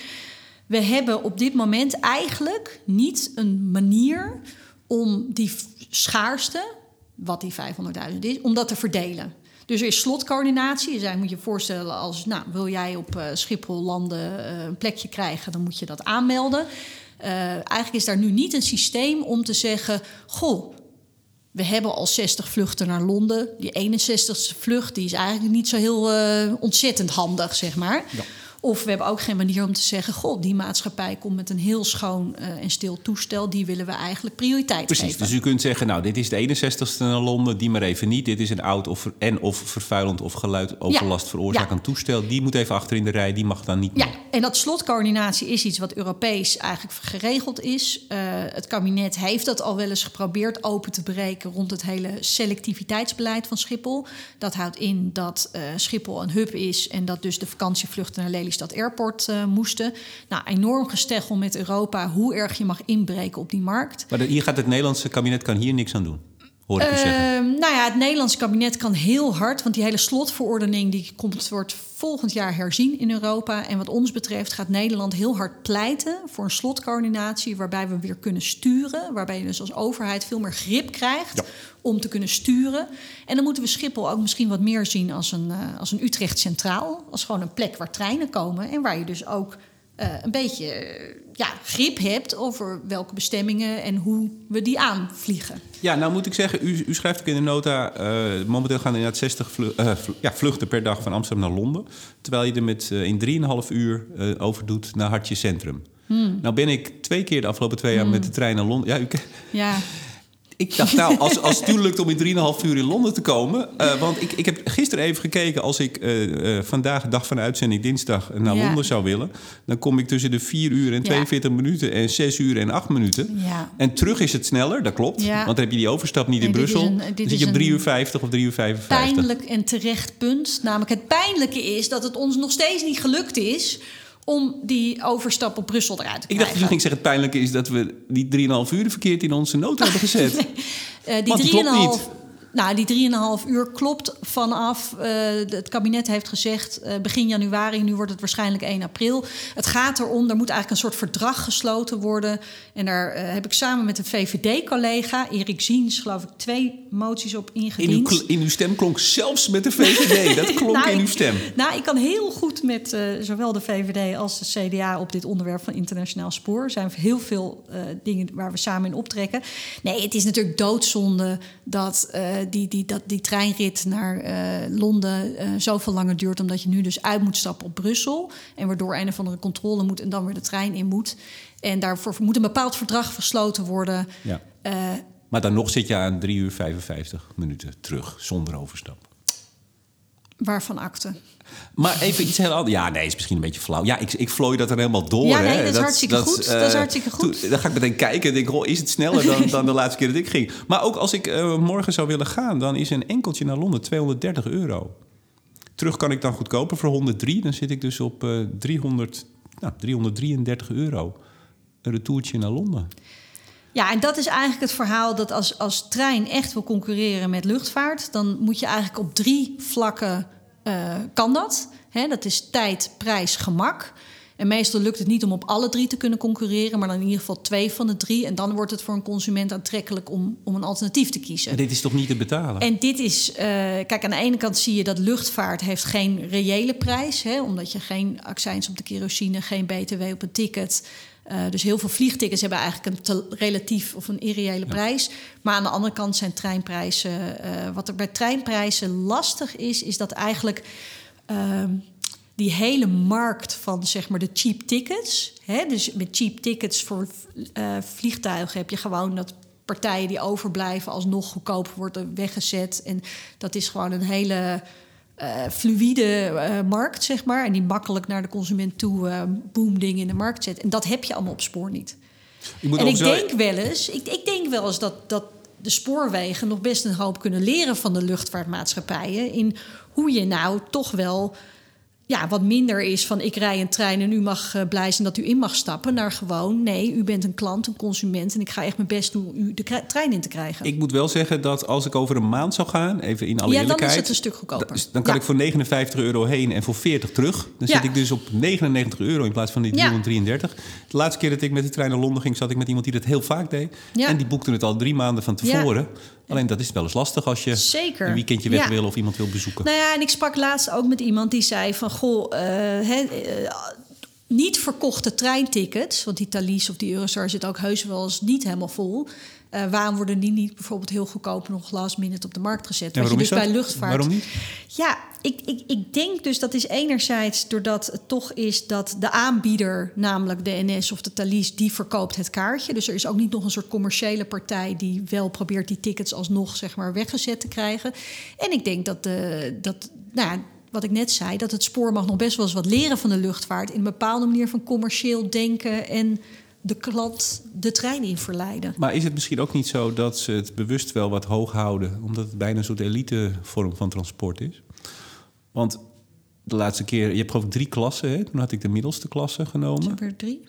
Speaker 2: We hebben op dit moment eigenlijk niet een manier om die schaarste, wat die 500.000 is, om dat te verdelen. Dus er is slotcoördinatie. Eigenlijk moet je je voorstellen als, nou, wil jij op eh, Schiphol landen, eh, een plekje krijgen, dan moet je dat aanmelden. Eh, eigenlijk is daar nu niet een systeem om te zeggen, goh, we hebben al 60 vluchten naar Londen. Die 61ste vlucht die is eigenlijk niet zo heel ontzettend handig, zeg maar. Of we hebben ook geen manier om te zeggen... goh, die maatschappij komt met een heel schoon eh, en stil toestel... die willen we eigenlijk prioriteit
Speaker 1: Precies,
Speaker 2: geven.
Speaker 1: dus u kunt zeggen, nou, dit is de 61ste naar Londen, die maar even niet. Dit is een oud of, en of vervuilend of geluidoverlast
Speaker 2: Ja,
Speaker 1: veroorzakend toestel. Die moet even achter in de rij, die mag dan niet
Speaker 2: Ja,
Speaker 1: meer.
Speaker 2: en dat slotcoördinatie is iets wat Europees eigenlijk geregeld is. Eh, het kabinet heeft dat al wel eens geprobeerd open te breken rond het hele selectiviteitsbeleid van Schiphol. Dat houdt in dat eh, Schiphol een hub is en dat dus de vakantievluchten naar Lelystad Airport eh, moesten. Nou, enorm gesteggel met Europa hoe erg je mag inbreken op die markt.
Speaker 1: Maar hier gaat het Nederlandse kabinet kan hier niks aan doen, hoor ik u zeggen.
Speaker 2: Ehm, nou ja, het Nederlandse kabinet kan heel hard, want die hele slotverordening die komt, wordt volgend jaar herzien in Europa. En wat ons betreft gaat Nederland heel hard pleiten voor een slotcoördinatie waarbij we weer kunnen sturen. Waarbij je dus als overheid veel meer grip krijgt
Speaker 1: Ja.
Speaker 2: om te kunnen sturen. En dan moeten we Schiphol ook misschien wat meer zien als een, eh, als een Utrecht Centraal. Als gewoon een plek waar treinen komen en waar je dus ook een beetje eh, ja, grip hebt over welke bestemmingen en hoe we die aanvliegen.
Speaker 1: Ja, nou moet ik zeggen, u, u schrijft ook in de nota... eh, momenteel gaan er inderdaad 60 vlu- eh, vlu- ja, vluchten per dag van Amsterdam naar Londen. Terwijl je er met, eh, in 3,5 uur eh, over doet naar Hartje Centrum. Nou ben ik twee keer de afgelopen twee jaar met de trein naar Londen... Ja, u,
Speaker 2: Ja,
Speaker 1: Ik dacht, nou, als, als het lukt om in 3,5 uur in Londen te komen. eh, want ik, ik heb gisteren even gekeken. Als ik eh, eh, vandaag, dag van de uitzending, dinsdag, naar
Speaker 2: Ja.
Speaker 1: Londen zou willen. dan kom ik tussen de 4 uur en 42 minuten en 6 uur en 8 minuten.
Speaker 2: Ja.
Speaker 1: En terug is het sneller, dat klopt. Want dan heb je die overstap niet in
Speaker 2: Nee,
Speaker 1: Brussel.
Speaker 2: een-
Speaker 1: dan zit je op 3
Speaker 2: een
Speaker 1: uur 50 of 3 uur 55.
Speaker 2: pijnlijk en terecht punt. Namelijk het pijnlijke is dat het ons nog steeds niet gelukt is om die overstap op Brussel eruit te
Speaker 1: Ik dacht
Speaker 2: krijgen.
Speaker 1: dat je ging zeggen, het pijnlijke is dat we die 3,5 uur verkeerd in onze noten hebben gezet.
Speaker 2: Die
Speaker 1: Want die klopt
Speaker 2: 3,5
Speaker 1: niet.
Speaker 2: Nou, die 3,5 uur klopt vanaf. eh, het kabinet heeft gezegd eh, begin januari, nu wordt het waarschijnlijk 1 april. Het gaat erom, er moet eigenlijk een soort verdrag gesloten worden. En daar eh, heb ik samen met een VVD-collega, Erik Ziens, geloof ik, twee moties op
Speaker 1: In uw,
Speaker 2: ingediend.
Speaker 1: in uw stem klonk zelfs met de VVD. Dat klonk
Speaker 2: Nou,
Speaker 1: in uw
Speaker 2: ik-
Speaker 1: stem.
Speaker 2: Nou, ik kan heel goed met zowel de VVD als de CDA op dit onderwerp van internationaal spoor. Er zijn heel veel dingen waar we samen in optrekken. Nee, het is natuurlijk doodzonde dat, die, die, dat die treinrit naar eh, Londen eh, zoveel langer duurt. Omdat je nu dus uit moet stappen op Brussel. En waardoor een of andere controle moet en dan weer de trein in moet. En daarvoor moet een bepaald verdrag gesloten worden.
Speaker 1: Ja.
Speaker 2: Eh,
Speaker 1: Maar dan nog zit je aan 3 uur 55 minuten terug, zonder overstap.
Speaker 2: waarvan akte.
Speaker 1: Maar even iets heel anders. Ja, nee, is misschien een beetje flauw. Ja, ik, ik vlooi dat er helemaal door.
Speaker 2: Ja,
Speaker 1: hè.
Speaker 2: nee, dat is hartstikke goed.
Speaker 1: eh,
Speaker 2: Dat is hartstikke goed.
Speaker 1: toen- dan ga ik meteen kijken en denk, oh, is het sneller dan, dan de laatste keer dat ik ging. Maar ook als ik eh, morgen zou willen gaan, dan is een enkeltje naar Londen 230 euro. Terug kan ik dan goedkoper voor 103. Dan zit ik dus op eh 300, nou, 333 euro. Een retourtje naar Londen.
Speaker 2: Ja, en dat is eigenlijk het verhaal dat als, als trein echt wil concurreren met luchtvaart, dan moet je eigenlijk op drie vlakken eh, kan dat. Hè, dat is tijd, prijs, gemak. En meestal lukt het niet om op alle drie te kunnen concurreren, maar dan in ieder geval twee van de drie. En dan wordt het voor een consument aantrekkelijk om, om een alternatief te kiezen.
Speaker 1: En dit is toch niet te betalen?
Speaker 2: En dit is, eh, kijk, aan de ene kant zie je dat luchtvaart heeft geen reële prijs, hè, omdat je geen accijns op de kerosine, geen btw op een ticket. Eh, dus heel veel vliegtickets hebben eigenlijk een te relatief of een irreële prijs. Maar aan de andere kant zijn treinprijzen. eh, wat er bij treinprijzen lastig is, is dat eigenlijk ehm, die hele markt van zeg maar de cheap tickets. Hè, dus met cheap tickets voor eh, vliegtuigen heb je gewoon dat partijen die overblijven alsnog goedkoper worden weggezet. En dat is gewoon een hele eh, fluïde eh, markt, zeg maar. En die makkelijk naar de consument toe eh boom ding in de markt zet. En dat heb je allemaal op spoor niet.
Speaker 1: Ik
Speaker 2: en ik
Speaker 1: zo-
Speaker 2: denk wel eens, ik, ik denk wel eens dat, dat de spoorwegen nog best een hoop kunnen leren van de luchtvaartmaatschappijen. In hoe je nou toch wel ja, wat minder is van ik rij een trein en u mag eh, blij zijn dat u in mag stappen. Naar gewoon, nee, u bent een klant, een consument. En ik ga echt mijn best doen om u de trein in te krijgen.
Speaker 1: Ik moet wel zeggen dat als ik over een maand zou gaan, even in alle
Speaker 2: Ja, dan is
Speaker 1: eerlijkheid...
Speaker 2: het een stuk goedkoper.
Speaker 1: da- Dan kan
Speaker 2: Ja.
Speaker 1: ik voor 59 euro heen en voor 40 terug. Dan
Speaker 2: Ja.
Speaker 1: zit ik dus op 99 euro in plaats van die
Speaker 2: Ja.
Speaker 1: 333. De laatste keer dat ik met de trein naar Londen ging, zat ik met iemand die dat heel vaak deed.
Speaker 2: Ja.
Speaker 1: En die boekte het al drie maanden van
Speaker 2: Ja.
Speaker 1: tevoren. Alleen dat is wel eens lastig als je
Speaker 2: Zeker.
Speaker 1: een weekendje weg
Speaker 2: Ja.
Speaker 1: wil of iemand wil bezoeken.
Speaker 2: Nou ja, en ik sprak laatst ook met iemand die zei van... goh, eh, eh, niet verkochte treintickets... want die Thalys of die Eurostar zit ook heus wel eens niet helemaal vol... Eh, waarom worden die niet bijvoorbeeld heel goedkoop nog last minute op de markt gezet?
Speaker 1: En
Speaker 2: Wat je
Speaker 1: waarom
Speaker 2: dus
Speaker 1: is dat?
Speaker 2: bij luchtvaart.
Speaker 1: Waarom niet?
Speaker 2: Ja, ik, ik, ik denk dus dat is enerzijds doordat het toch is dat de aanbieder, namelijk de NS of de Thalys, die verkoopt het kaartje. Dus er is ook niet nog een soort commerciële partij die wel probeert die tickets alsnog zeg maar weggezet te krijgen. En ik denk dat, de, dat nou ja, wat ik net zei, dat het spoor mag nog best wel eens wat leren van de luchtvaart in een bepaalde manier van commercieel denken en de klant de trein in verleiden.
Speaker 1: Maar is het misschien ook niet zo dat ze het bewust wel wat hoog houden, omdat het bijna een soort elite vorm van transport is? Want de laatste keer, je hebt geloof ik drie klassen, hè? toen had ik de middelste klasse genomen.
Speaker 2: Zijn er drie?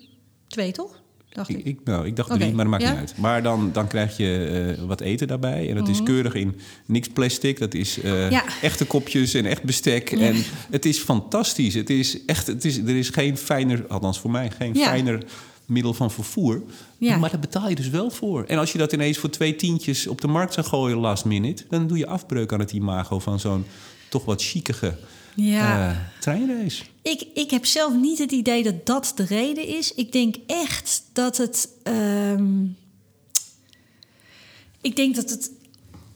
Speaker 2: Twee toch? Dacht ik.
Speaker 1: Ik, nou, ik dacht drie, maar dat maakt
Speaker 2: ja?
Speaker 1: niet uit. Maar dan, dan krijg je eh, wat eten daarbij. En dat is keurig in niks plastic. Dat is eh,
Speaker 2: Mhm. Ja.
Speaker 1: echte kopjes en echt bestek. En het is fantastisch. Het is echt, het is, er is geen fijner, althans voor mij, geen
Speaker 2: Ja.
Speaker 1: fijner middel van vervoer.
Speaker 2: Ja.
Speaker 1: Maar daar betaal je dus wel voor. En als je dat ineens voor twee tientjes op de markt zou gooien last minute... dan doe je afbreuk aan het imago van zo'n toch wat chicige
Speaker 2: Ja.
Speaker 1: eh, treinrace.
Speaker 2: Ik, ik heb zelf niet het idee dat dat de reden is. Ik denk echt dat het. ehm, ik denk dat het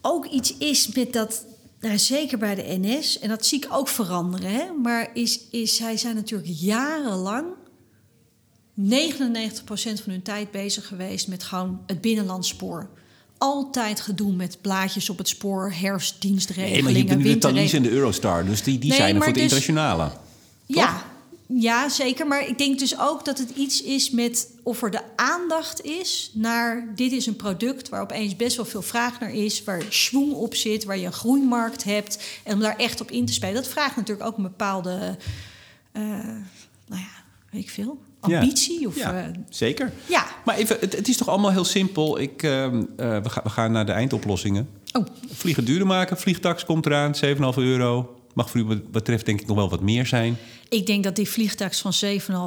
Speaker 2: ook iets is met dat. Nou, zeker bij de NS, en dat zie ik ook veranderen. Hè? Maar is, is, zij zijn natuurlijk jarenlang 99% van hun tijd bezig geweest met gewoon het binnenlandsspoor. altijd gedoe met blaadjes op het spoor, herfstdienstregelingen,
Speaker 1: Nee, maar je hebt nu de en de Eurostar. Dus die, die
Speaker 2: Nee,
Speaker 1: zijn er voor de
Speaker 2: dus-
Speaker 1: internationale.
Speaker 2: Ja, ja, zeker. Maar ik denk dus ook dat het iets is met of er de aandacht is naar dit is een product waar opeens best wel veel vraag naar is, waar schwung op zit, waar je een groeimarkt hebt en om daar echt op in te spelen. Dat vraagt natuurlijk ook een bepaalde, eh, nou ja, weet ik veel. Ambitie of
Speaker 1: Ja,
Speaker 2: eh,
Speaker 1: zeker.
Speaker 2: ja.
Speaker 1: Maar even, het, het is toch allemaal heel simpel. Ik, ehm, eh, we, gaan we gaan naar de eindoplossingen.
Speaker 2: Oh,
Speaker 1: Vliegen duurder maken. Vliegtax komt eraan, 7,5 euro. Mag voor u betreft denk ik nog wel wat meer zijn.
Speaker 2: Ik denk dat die vliegtax van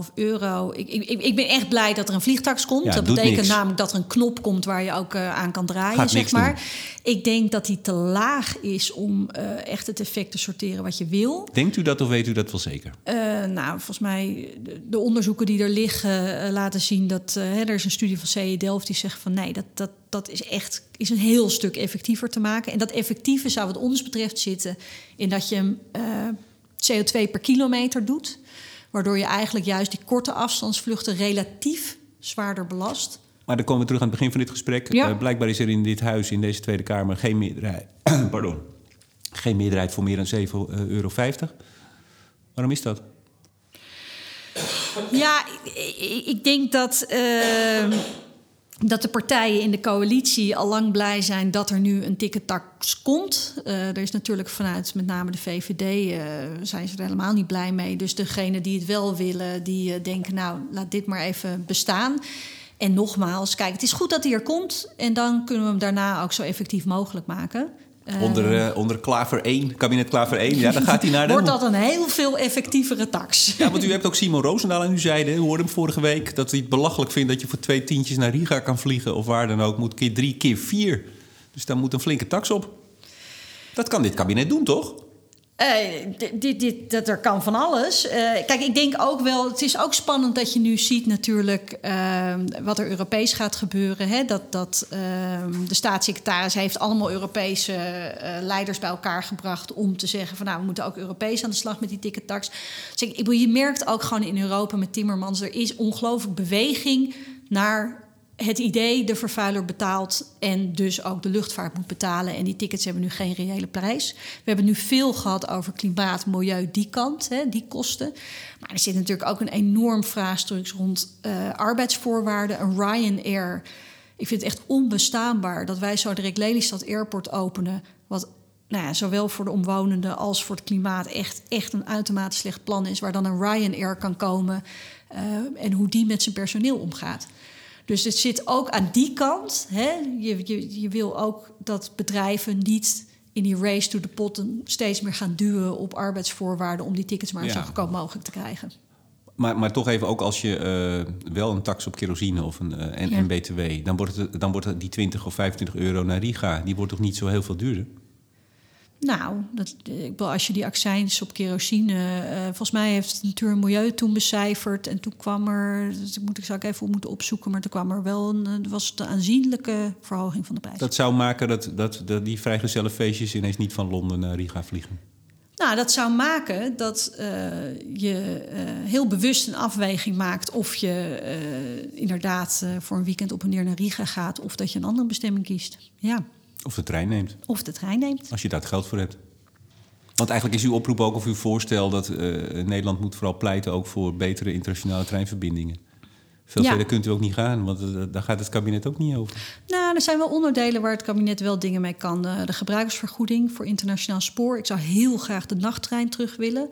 Speaker 2: 7,5 euro. Ik, ik, ik ben echt blij dat er een vliegtax komt.
Speaker 1: Ja,
Speaker 2: dat betekent
Speaker 1: niks.
Speaker 2: namelijk dat er een knop komt waar je ook eh, aan kan draaien,
Speaker 1: Gaat
Speaker 2: zeg maar. Ik denk dat die te laag is om eh, echt het effect te sorteren wat je wil.
Speaker 1: Denkt u dat of weet u dat wel zeker?
Speaker 2: Eh, nou, volgens mij, de, de onderzoeken die er liggen laten zien dat hè, er is een studie van CE Delft die zegt van nee, dat, dat, dat is echt is een heel stuk effectiever te maken. En dat effectieve zou wat ons betreft zitten in dat je hem CO2 per kilometer doet, waardoor je eigenlijk juist die korte afstandsvluchten relatief zwaarder belast.
Speaker 1: Maar dan komen we terug aan het begin van dit gesprek.
Speaker 2: Ja.
Speaker 1: Eh, blijkbaar is er in dit huis, in deze Tweede Kamer, geen meerderheid. Pardon. Geen meerderheid voor meer dan 7,50 euro. Waarom is dat?
Speaker 2: Ja, ik, ik- denk dat, eh, dat de partijen in de coalitie al lang blij zijn dat er nu een ticketax komt. Eh, er is natuurlijk vanuit met name de VVD eh, zijn ze er helemaal niet blij mee. Dus degenen die het wel willen, die eh, denken nou laat dit maar even bestaan. En nogmaals, kijk, het is goed dat hij er komt. En dan kunnen we hem daarna ook zo effectief mogelijk maken. Eh,
Speaker 1: Onder, eh, onder Klaver 1, kabinet Klaver 1. Ja, dan gaat hij naar de...
Speaker 2: Wordt dat een heel veel effectievere tax.
Speaker 1: Ja, want u hebt ook Simon Roosendaal aan uw zijde. U hoorde hem vorige week dat hij het belachelijk vindt... dat je voor twee tientjes naar Riga kan vliegen... of waar dan ook, moet keer drie, keer vier. Dus daar moet een flinke tax op. Dat kan dit kabinet doen, toch?
Speaker 2: Eh, dit, dit, dit, dat er kan van alles. Eh, kijk, ik denk ook wel, het is ook spannend dat je nu ziet natuurlijk eh, wat er Europees gaat gebeuren. Hè? Dat, dat eh, de staatssecretaris heeft allemaal Europese eh, leiders bij elkaar gebracht om te zeggen van nou, we moeten ook Europees aan de slag met die tickettax. Dus ik, je merkt ook gewoon in Europa met Timmermans, er is ongelooflijk beweging naar het idee de vervuiler betaalt en dus ook de luchtvaart moet betalen. En die tickets hebben nu geen reële prijs. We hebben nu veel gehad over klimaat, milieu, die kant, hè, die kosten. Maar er zit natuurlijk ook een enorm vraagstuk rond eh, arbeidsvoorwaarden. Een Ryanair. Ik vind het echt onbestaanbaar dat wij zo direct Lelystad Airport openen. Wat nou ja, zowel voor de omwonenden als voor het klimaat echt, echt een uitermate slecht plan is. Waar dan een Ryanair kan komen eh, en hoe die met zijn personeel omgaat. Dus het zit ook aan die kant. Hè? Je, je, je wil ook dat bedrijven niet in die race to the potten steeds meer gaan duwen op arbeidsvoorwaarden om die tickets maar
Speaker 1: Ja.
Speaker 2: zo goedkoop mogelijk te krijgen.
Speaker 1: Maar, maar toch even, ook als je eh, wel een tax op kerosine of een, eh, en,
Speaker 2: Ja.
Speaker 1: en BTW... Dan wordt, het, dan wordt die 20 of 25 euro naar Riga... die wordt toch niet zo heel veel duurder?
Speaker 2: Nou, dat, ik bedoel, als je die accijns op kerosine... eh, volgens mij heeft het Natuur en Milieu toen becijferd... en toen kwam er, dat moet ik zou ik even op moeten opzoeken... maar toen kwam er wel een, eh, was het een aanzienlijke verhoging van de prijs.
Speaker 1: Dat zou maken dat, dat, dat die vrijgezelle feestjes... ineens niet van Londen naar Riga vliegen.
Speaker 2: Nou, dat zou maken dat eh, je eh, heel bewust een afweging maakt of je eh, inderdaad eh, voor een weekend op en neer naar Riga gaat of dat je een andere bestemming kiest. Ja,
Speaker 1: Of de trein neemt,
Speaker 2: of de trein neemt.
Speaker 1: als je daar het geld voor hebt. Want eigenlijk is uw oproep ook of uw voorstel... dat eh, Nederland moet vooral pleiten ook voor betere internationale treinverbindingen. Veel
Speaker 2: Ja.
Speaker 1: verder kunt u ook niet gaan, want eh, daar gaat het kabinet ook niet over.
Speaker 2: Nou, er zijn wel onderdelen waar het kabinet wel dingen mee kan. De gebruikersvergoeding voor internationaal spoor. Ik zou heel graag de nachttrein terug willen.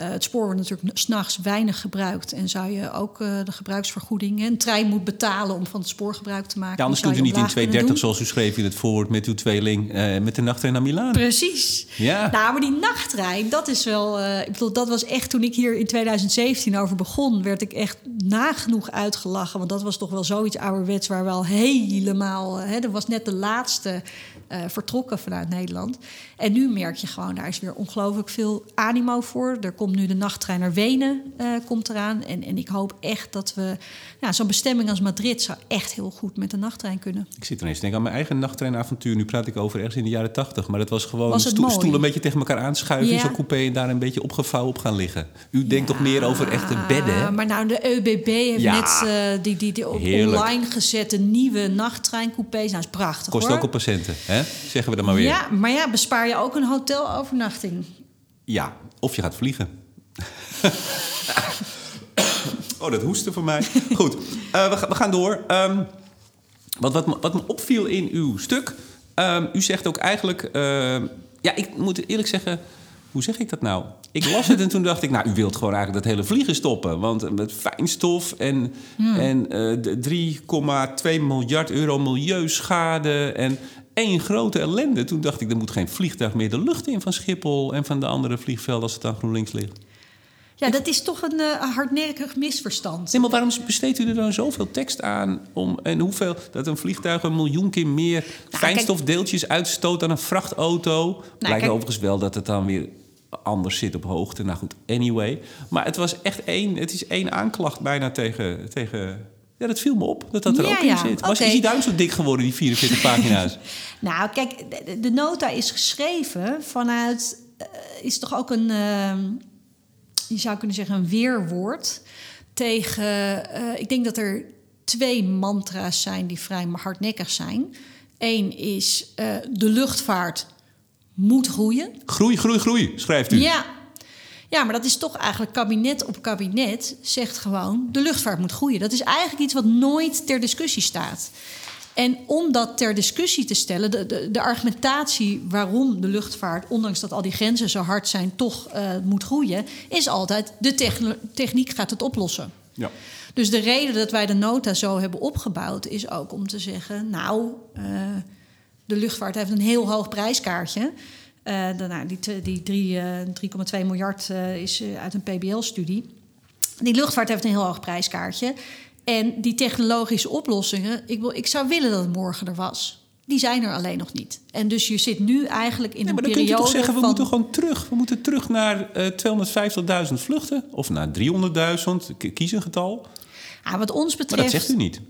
Speaker 2: Eh, het spoor wordt natuurlijk s'nachts weinig gebruikt. En zou je ook eh, de gebruiksvergoeding... een trein moet betalen om van het spoor gebruik te maken.
Speaker 1: Ja, anders kunt u niet in
Speaker 2: omlaag kunnen
Speaker 1: 230,
Speaker 2: doen.
Speaker 1: zoals u schreef in het voorwoord... met uw tweeling eh, met de nachttrein naar Milaan.
Speaker 2: Precies.
Speaker 1: Ja.
Speaker 2: Nou, maar die nachttrein, dat is wel. ik bedoel, dat was echt toen ik hier in 2017 over begon, werd ik echt nagenoeg uitgelachen. Want dat was toch wel zoiets ouderwets waar we al helemaal. Hè, dat was net de laatste vertrokken vanuit Nederland. En nu merk je gewoon, daar is weer ongelooflijk veel animo voor. Er komt nu de nachttrein naar Wenen, uh, komt eraan. En, en ik hoop echt dat we... Nou, Zo'n bestemming als Madrid zou echt heel goed met de nachttrein kunnen.
Speaker 1: Ik zit ineens te denken aan mijn eigen nachttreinavontuur. Nu praat ik over ergens in de jaren tachtig. Maar dat was gewoon was stoel, stoelen een beetje tegen elkaar aanschuiven... Ja. zo'n coupé en daar een beetje opgevouwen op gaan liggen. U denkt toch meer over echte bedden?
Speaker 2: Maar nou, de ÖBB heeft net uh, die, die, die online gezette nieuwe nachttreincoupés. Nou, is prachtig,
Speaker 1: Kost ook op patiënten, hè? Zeggen we dan maar weer.
Speaker 2: Ja, maar ja, bespaar je ook een hotelovernachting.
Speaker 1: Ja, of je gaat vliegen. oh, dat hoesten voor mij. Goed, uh, we, we, gaan door. Um, wat, wat, wat, me opviel in uw stuk... Um, u zegt ook eigenlijk... Uh, ja, ik moet eerlijk zeggen... Hoe zeg ik dat nou? Ik las het en toen dacht ik, nou, u wilt gewoon eigenlijk dat hele vliegen stoppen. Want met fijnstof en, hmm. en uh, 3,2 miljard euro milieuschade en één grote ellende. Toen dacht ik, er moet geen vliegtuig meer de lucht in van Schiphol en van de andere vliegvelden als het aan GroenLinks ligt.
Speaker 2: Ja, dat is toch een uh, hardnekkig misverstand.
Speaker 1: Nee, maar waarom besteedt u er dan zoveel tekst aan? Om, en hoeveel dat een vliegtuig een miljoen keer meer nou, fijnstofdeeltjes uitstoot dan een vrachtauto? Nou, Blijkt overigens wel dat het dan weer anders zit op hoogte. Nou goed, anyway. Maar het was echt één, het is één aanklacht bijna tegen, tegen ja, dat viel me op dat dat er ook in zit. Was okay. die duim zo dik geworden, die 44 pagina's?
Speaker 2: nou, kijk, de, de, nota is geschreven vanuit... Uh, is toch ook een... Uh, je zou kunnen zeggen een weerwoord tegen... Uh, ik denk dat er twee mantra's zijn die vrij hardnekkig zijn. Eén is uh, de luchtvaart moet groeien.
Speaker 1: Groei, groei, groei, schrijft u.
Speaker 2: Ja. Ja, maar dat is toch eigenlijk kabinet op kabinet zegt gewoon... de luchtvaart moet groeien. Dat is eigenlijk iets wat nooit ter discussie staat. En om dat ter discussie te stellen, de, de, de argumentatie waarom de luchtvaart, ondanks dat al die grenzen zo hard zijn, toch uh, moet groeien, is altijd de techniek gaat het oplossen. Ja. Dus de reden dat wij de nota zo hebben opgebouwd, is ook om te zeggen, nou, uh, de luchtvaart heeft een heel hoog prijskaartje. Uh, nou, die die 3,2 uh, miljard uh, is uit een PBL-studie. Die luchtvaart heeft een heel hoog prijskaartje. En die technologische oplossingen, ik, wil, ik zou willen dat het morgen er was. Die zijn er alleen nog niet. En dus je zit nu eigenlijk in ja, een periode. Maar dan kun je toch zeggen,
Speaker 1: we moeten gewoon terug. We moeten terug naar uh, 250.000 vluchten. Of naar 300.000. Kies een getal.
Speaker 2: Ja, wat ons betreft. Maar
Speaker 1: dat zegt u niet.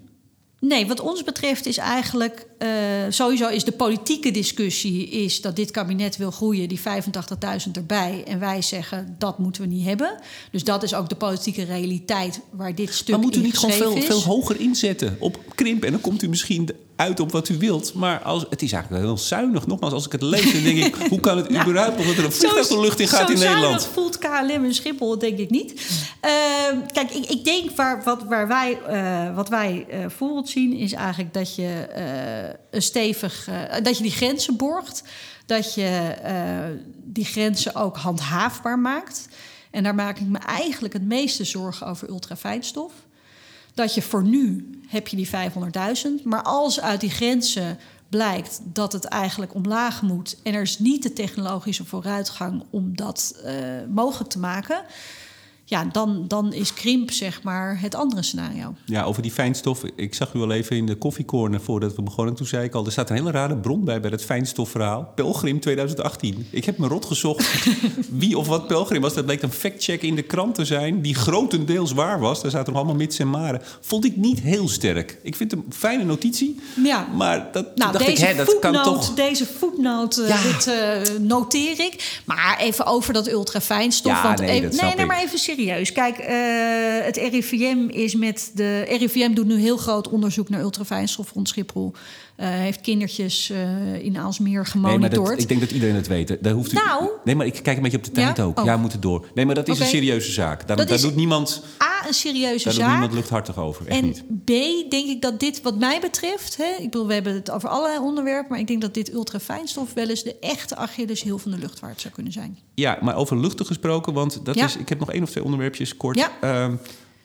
Speaker 2: Nee, wat ons betreft is eigenlijk uh, sowieso is de politieke discussie is dat dit kabinet wil groeien, die 85.000 erbij. En wij zeggen dat moeten we niet hebben. Dus dat is ook de politieke realiteit waar dit stuk.
Speaker 1: Maar moet u niet
Speaker 2: gewoon
Speaker 1: veel, veel hoger inzetten op krimp? En dan komt u misschien uit op wat u wilt. Maar als, het is eigenlijk heel zuinig. Nogmaals, als ik het lees, dan denk ik... hoe kan het nou, überhaupt nog dat er een vliegtuig de lucht in gaat in Nederland?
Speaker 2: Zo voelt KLM en Schiphol, denk ik niet. Uh, kijk, ik, ik, denk waar, wat, waar wij, uh, wat wij uh, voor ons zien... is eigenlijk dat je eh, een stevig... dat je die grenzen borgt. Dat je die grenzen ook handhaafbaar maakt. En daar maak ik me eigenlijk het meeste zorgen over ultrafijnstof dat je voor nu heb je die 500.000. Maar als uit die grenzen blijkt dat het eigenlijk omlaag moet en er is niet de technologische vooruitgang om dat uh, mogelijk te maken, ja, dan, dan is krimp zeg maar het andere scenario.
Speaker 1: Ja, over die fijnstof. Ik zag u al even in de koffiecorner voordat we begonnen. Toen zei ik al, er staat een hele rare bron bij bij het fijnstofverhaal. Pelgrim 2018. Ik heb me rot gezocht wie of wat Pelgrim was. Dat bleek een factcheck in de krant te zijn die grotendeels waar was. Daar zaten nog allemaal mits en maren. Vond ik niet heel sterk. Ik vind het een fijne notitie. Ja. Maar dat nou, dacht deze ik, hè, dat kan toch...
Speaker 2: Deze voetnoot, uh, ja. dit uh, noteer ik. Maar even over dat ultrafijnstof.
Speaker 1: Ja,
Speaker 2: want
Speaker 1: nee,
Speaker 2: even,
Speaker 1: nee,
Speaker 2: nee, maar even serieus serieus. Kijk, uh, het RIVM is met de. RIVM doet nu heel groot onderzoek naar ultrafijnstof rond Schiphol. Uh, heeft kindertjes uh, in Aalsmeer gemonitord.
Speaker 1: Nee, dat, ik denk dat iedereen het weet. Daar hoeft u, nou, nee, maar ik kijk een beetje op de tijd ja? ook. Oh. Ja, we moeten door. Nee, maar dat is okay. een serieuze zaak. Daar, daar doet niemand.
Speaker 2: A, een serieuze
Speaker 1: daar
Speaker 2: zaak.
Speaker 1: Doet niemand luchthartig over. Echt
Speaker 2: en
Speaker 1: niet.
Speaker 2: B, denk ik dat dit, wat mij betreft. Hè, ik bedoel, we hebben het over allerlei onderwerpen. Maar ik denk dat dit ultrafijnstof wel eens de echte Achilleshiel van de luchtvaart zou kunnen zijn.
Speaker 1: Ja, maar over luchten gesproken. Want dat ja. is. Ik heb nog één of twee onderwerpjes kort. Ja. Uh,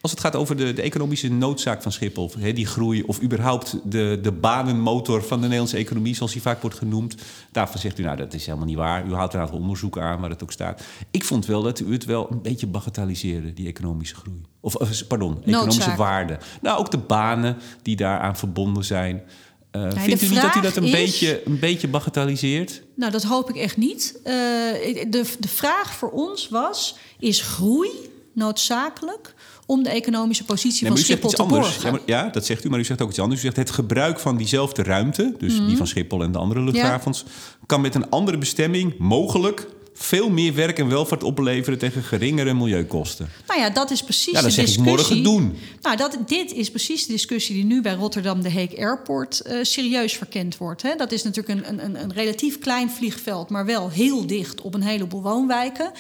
Speaker 1: als het gaat over de, de economische noodzaak van Schiphol, hè, die groei, of überhaupt de, de banenmotor van de Nederlandse economie, zoals die vaak wordt genoemd, daarvan zegt u, nou, dat is helemaal niet waar. U haalt een aantal onderzoeken aan waar het ook staat. Ik vond wel dat u het wel een beetje bagatelliseerde, die economische groei. Of, pardon, economische waarde. Nou, ook de banen die daaraan verbonden zijn. Uh,
Speaker 2: de
Speaker 1: vindt u niet dat u dat een,
Speaker 2: is-
Speaker 1: beetje, een beetje bagatelliseert?
Speaker 2: Nou, dat hoop ik echt niet. Eh, de, de vraag voor ons was: is groei noodzakelijk om de economische positie
Speaker 1: Nee,
Speaker 2: van
Speaker 1: u zegt
Speaker 2: Schiphol
Speaker 1: iets
Speaker 2: te
Speaker 1: anders.
Speaker 2: borgen?
Speaker 1: Ja, ja, dat zegt u, maar u zegt ook iets anders. U zegt het gebruik van diezelfde ruimte, dus
Speaker 2: Mhm.
Speaker 1: die van Schiphol en de andere luchthavens, kan met een andere bestemming mogelijk veel meer werk en welvaart opleveren tegen geringere milieukosten.
Speaker 2: Nou ja, dat is precies
Speaker 1: Ja, dan
Speaker 2: de
Speaker 1: zeg ik
Speaker 2: discussie.
Speaker 1: morgen doen.
Speaker 2: Nou, dat, dit is precies de discussie die nu bij Rotterdam de Hague Airport eh, serieus verkend wordt. Hè. Dat is natuurlijk een, een, een relatief klein vliegveld, maar wel heel dicht op een heleboel woonwijken.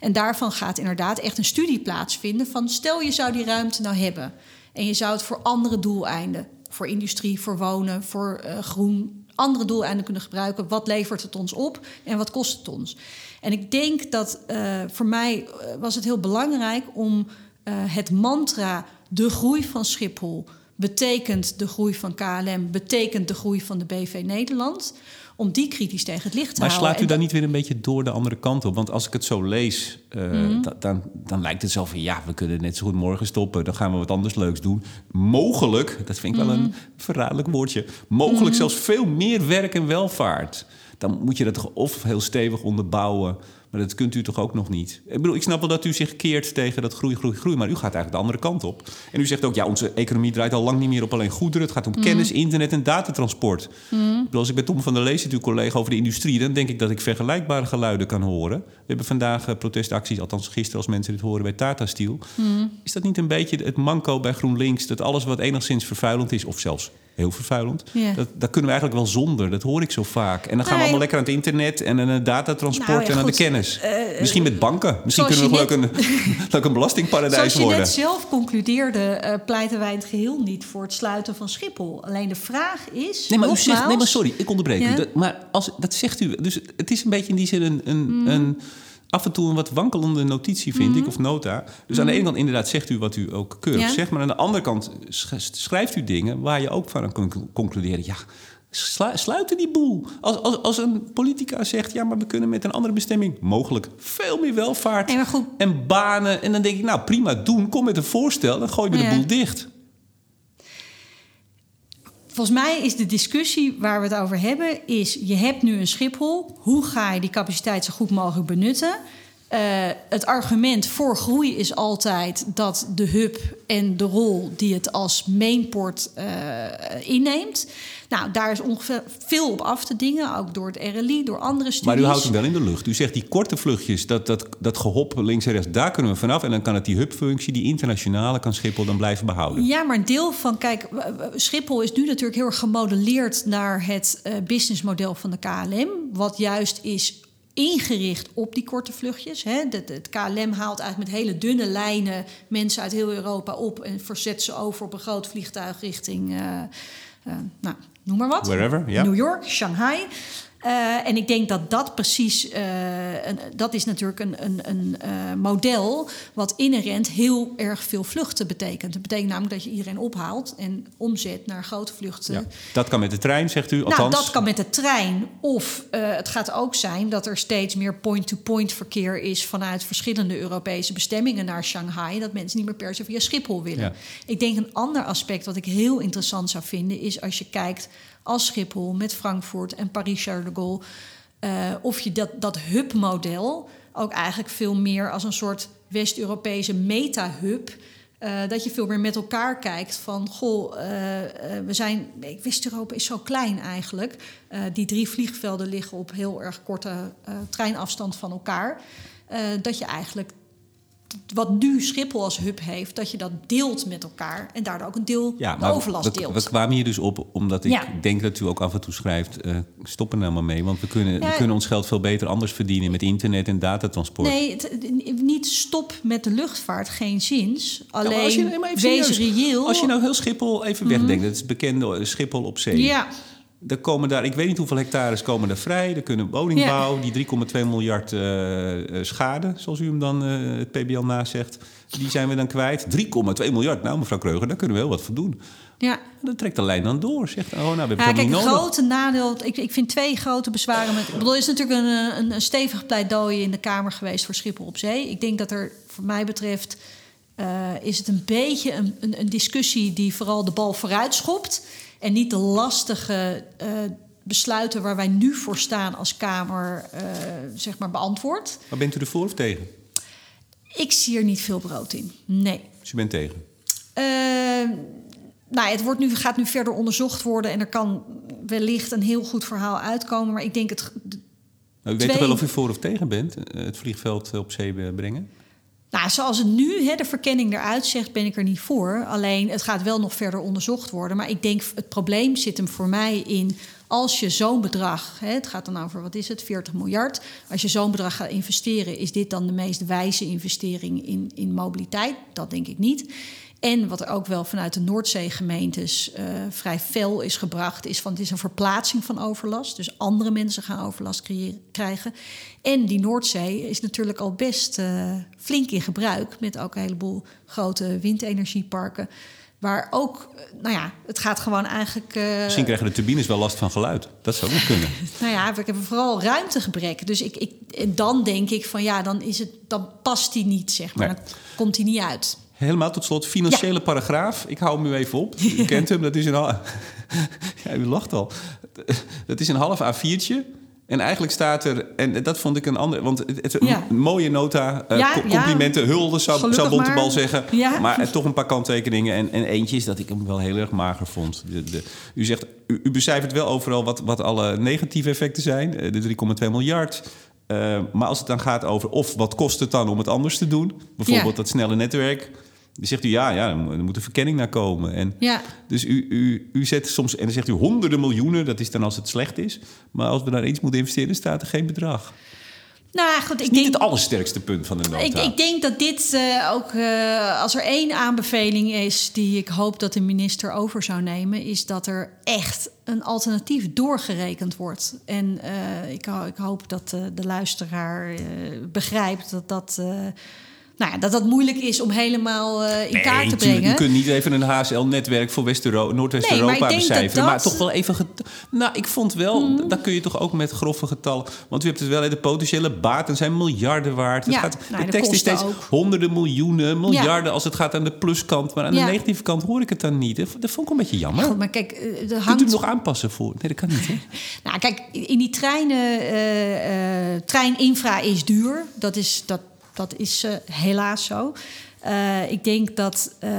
Speaker 2: En daarvan gaat inderdaad echt een studie plaatsvinden van stel je zou die ruimte nou hebben en je zou het voor andere doeleinden, voor industrie, voor wonen, voor eh, groen, andere doeleinden kunnen gebruiken. Wat levert het ons op en wat kost het ons? En ik denk dat eh, voor mij eh, was het heel belangrijk om eh, het mantra de groei van Schiphol betekent de groei van KLM, betekent de groei van de BV Nederland, om die kritisch tegen het licht te
Speaker 1: Maar
Speaker 2: houden.
Speaker 1: slaat u dan niet weer een beetje door de andere kant op? Want als ik het zo lees,
Speaker 2: Mhm.
Speaker 1: da- dan, dan lijkt het zo van... ja, we kunnen net zo goed morgen stoppen. Dan gaan we wat anders leuks doen. Mogelijk, dat vind ik wel
Speaker 2: Mhm.
Speaker 1: een verraderlijk woordje... mogelijk zelfs veel meer werk en welvaart. Dan moet je dat toch of heel stevig onderbouwen... maar dat kunt u toch ook nog niet? Ik bedoel, ik snap wel dat u zich keert tegen dat groei, groei, groei... maar u gaat eigenlijk de andere kant op. En u zegt ook, ja, onze economie draait al lang niet meer op alleen goederen. Het gaat om kennis, internet en datatransport. Bedoel, als ik bij Tom van der Lees, uw collega, over de industrie... dan denk ik dat ik vergelijkbare geluiden kan horen. We hebben vandaag eh, protestacties, althans gisteren als mensen dit horen bij Tata Steel. Is dat niet een beetje het manco bij GroenLinks... dat alles wat enigszins vervuilend is, of zelfs heel vervuilend... Dat, dat kunnen we eigenlijk wel zonder. Dat hoor ik zo vaak. En dan gaan we allemaal lekker aan het internet... en aan het datatransport
Speaker 2: Nou ja,
Speaker 1: en aan de kennis. Misschien met banken. Misschien kunnen we nog leuk een, leuk een belastingparadijs
Speaker 2: Zoals je
Speaker 1: worden.
Speaker 2: net zelf concludeerde, eh, pleiten wij in het geheel niet voor het sluiten van Schiphol. Alleen de vraag is.
Speaker 1: Nee, maar u zegt, nee, maar sorry, ik onderbreek
Speaker 2: Ja?
Speaker 1: u. Dat, maar als, dat zegt u. Dus het is een beetje in die zin een, een,
Speaker 2: Mhm.
Speaker 1: een af en toe een wat wankelende notitie, vind ik, of nota. Dus aan de ene kant inderdaad zegt u wat u ook keurig
Speaker 2: Mhm. Ja.
Speaker 1: zegt, maar aan de andere kant sch- schrijft u dingen waar je ook van kan concluderen. Ja, slu- sluiten die boel. Als, als, als een politica zegt, ja, maar we kunnen met een andere bestemming mogelijk veel meer welvaart en banen. En dan denk ik, nou prima, doen. Kom met een voorstel, dan gooi je
Speaker 2: Ja.
Speaker 1: de boel dicht.
Speaker 2: Volgens mij is de discussie waar we het over hebben, is je hebt nu een Schiphol. Hoe ga je die capaciteit zo goed mogelijk benutten? Eh, het argument voor groei is altijd dat de hub en de rol die het als mainport eh, inneemt. Nou, daar is ongeveer veel op af te dingen, ook door het RLI, door andere studies.
Speaker 1: Maar u houdt hem wel in de lucht. U zegt die korte vluchtjes, dat, dat, dat gehop links en rechts, daar kunnen we vanaf. En dan kan het die hubfunctie, die internationale, kan Schiphol dan blijven behouden.
Speaker 2: Ja, maar een deel van, kijk, Schiphol is nu natuurlijk heel erg gemodelleerd naar het eh, businessmodel van de KLM, wat juist is ingericht op die korte vluchtjes. Hè. Het, het KLM haalt eigenlijk met hele dunne lijnen mensen uit heel Europa op en verzet ze over op een groot vliegtuig richting, eh, nou, noem maar wat.
Speaker 1: Wherever.
Speaker 2: New York, Shanghai. Eh, en ik denk dat dat precies, eh, een, dat is natuurlijk een, een, een eh, model wat inherent heel erg veel vluchten betekent. Dat betekent namelijk dat je iedereen ophaalt en omzet naar grote vluchten.
Speaker 1: Ja. Dat kan met de trein, zegt u. Althans,
Speaker 2: Nou, dat kan met de trein. Of het gaat ook zijn dat er steeds meer point-to-point verkeer is vanuit verschillende Europese bestemmingen naar Shanghai. Dat mensen niet meer per se via Schiphol willen.
Speaker 1: Ja.
Speaker 2: Ik denk een ander aspect wat ik heel interessant zou vinden, is als je kijkt als Schiphol met Frankfurt en Paris-Charles de Gaulle. eh, of je dat, dat hub-model ook eigenlijk veel meer als een soort West-Europese meta-hub. eh, dat je veel meer met elkaar kijkt van, goh, eh, we zijn, West-Europa is zo klein eigenlijk. Die drie vliegvelden liggen op heel erg korte treinafstand van elkaar. Dat je eigenlijk wat nu Schiphol als hub heeft, dat je dat deelt met elkaar en daardoor ook een deel
Speaker 1: ja,
Speaker 2: de overlast
Speaker 1: we,
Speaker 2: deelt.
Speaker 1: we kwamen hier dus op omdat ik
Speaker 2: Ja.
Speaker 1: denk dat u ook af en toe schrijft... eh stop er nou maar mee, want we kunnen, we kunnen ons geld veel beter anders verdienen... met internet en datatransport.
Speaker 2: Nee, het- niet stop met de luchtvaart, geen zins. Alleen
Speaker 1: als je-
Speaker 2: wees
Speaker 1: serieus.
Speaker 2: reëel.
Speaker 1: Als je nou heel Schiphol even wegdenkt, dat is bekende eh, Schiphol op zee.
Speaker 2: Ja,
Speaker 1: Er komen daar, ik weet niet hoeveel hectares komen er vrij. Er kunnen woningbouw, die 3,2 miljard eh, eh, schade, zoals u hem dan eh, het PBL nazegt, die zijn we dan kwijt. 3,2 miljard, nou mevrouw Kreuger, daar kunnen we wel wat voor doen.
Speaker 2: ja.
Speaker 1: Dan trekt de lijn dan door. Zegt, oh nou, we hebben
Speaker 2: Ja, kijk,
Speaker 1: niet
Speaker 2: grote nadeel. Ik, ik vind twee grote bezwaren met. Ik bedoel, er is natuurlijk een, een, een stevig pleidooi in de Kamer geweest voor Schiphol op zee. Ik denk dat er, voor mij betreft, is het een beetje een, een, een discussie die vooral de bal vooruit schopt. En niet de lastige uh, besluiten waar wij nu voor staan als Kamer, uh, zeg maar, beantwoord.
Speaker 1: Maar bent u ervoor of tegen?
Speaker 2: Ik zie er niet veel brood in. Nee.
Speaker 1: Dus u bent tegen?
Speaker 2: Uh, nou, het wordt nu, gaat nu verder onderzocht worden en er kan wellicht een heel goed verhaal uitkomen. Maar ik denk het.
Speaker 1: Nou, u weet toch wel of u voor of tegen bent, het vliegveld op zee brengen?
Speaker 2: Nou, zoals het nu hè, de verkenning eruit zegt, ben ik er niet voor. Alleen het gaat wel nog verder onderzocht worden. Maar ik denk het probleem zit hem voor mij in als je zo'n bedrag, hè, het gaat dan over wat is het, 40 miljard. Als je zo'n bedrag gaat investeren, is dit dan de meest wijze investering in, in mobiliteit? Dat denk ik niet. En wat er ook wel vanuit de Noordzeegemeentes uh, vrij fel is gebracht, is van het is een verplaatsing van overlast. Dus andere mensen gaan overlast krijgen. En die Noordzee is natuurlijk al best uh, flink in gebruik, met ook een heleboel grote windenergieparken. Waar ook, nou ja, het gaat gewoon eigenlijk. Uh,
Speaker 1: Misschien krijgen de turbines wel last van geluid. Dat zou ook kunnen.
Speaker 2: nou ja, we hebben vooral ruimtegebrek. Dus ik, ik, en dan denk ik van ja, dan, is het, dan past die niet, zeg maar. Dan komt die niet uit.
Speaker 1: Helemaal tot slot, financiële paragraaf. Ik hou hem nu even op. U kent hem, dat is een... ja, u lacht al. Dat is een half A4'tje. En eigenlijk staat er, en dat vond ik een ander, want het, een mooie nota, uh, complimenten, hulde zou, zou Bontebal zeggen. Maar toch een paar kanttekeningen. En, en eentje is dat ik hem wel heel erg mager vond. De, de, u zegt, u, u becijfert wel overal wat, wat alle negatieve effecten zijn. Eh, de 3,2 miljard. Uh, maar als het dan gaat over of wat kost het dan om het anders te doen, bijvoorbeeld dat snelle netwerk. Dan zegt u ja, ja, er moet een verkenning naar komen. En
Speaker 2: ja.
Speaker 1: Dus u, u, u zet soms, en dan zegt u honderden miljoenen, dat is dan als het slecht is. Maar als we daar eens moeten investeren, staat er geen bedrag.
Speaker 2: Nou goed, ik
Speaker 1: niet
Speaker 2: denk,
Speaker 1: het allersterkste punt van de nota.
Speaker 2: Ik, ik denk dat dit uh, ook, uh, als er één aanbeveling is die ik hoop dat de minister over zou nemen, is dat er echt een alternatief doorgerekend wordt. En uh, ik, ik, hoop dat de luisteraar begrijpt dat dat nou ja, dat dat moeilijk is om helemaal uh, in nee, kaart te brengen.
Speaker 1: Je kunt niet even een HSL-netwerk voor Noordwest-Europa nee, becijferen. Maar toch wel even... Nou, ik vond wel, hmm. daar kun je toch ook met grove getallen... Want u hebt het wel, de potentiële baten zijn miljarden waard.
Speaker 2: Ja,
Speaker 1: gaat,
Speaker 2: nou,
Speaker 1: de tekst is steeds ook. honderden miljoenen, miljarden... als het gaat aan de pluskant. Maar aan de negatieve kant hoor ik het dan niet. Dat, vond ik een beetje jammer.
Speaker 2: Goed, maar kijk, uh,
Speaker 1: hangt... Kunt u hem nog aanpassen voor? Nee, dat kan niet, hè?
Speaker 2: nou, kijk, in die treinen... Uh, treininfra is duur. Dat is... Dat, dat is uh, helaas zo. Uh, ik denk dat uh,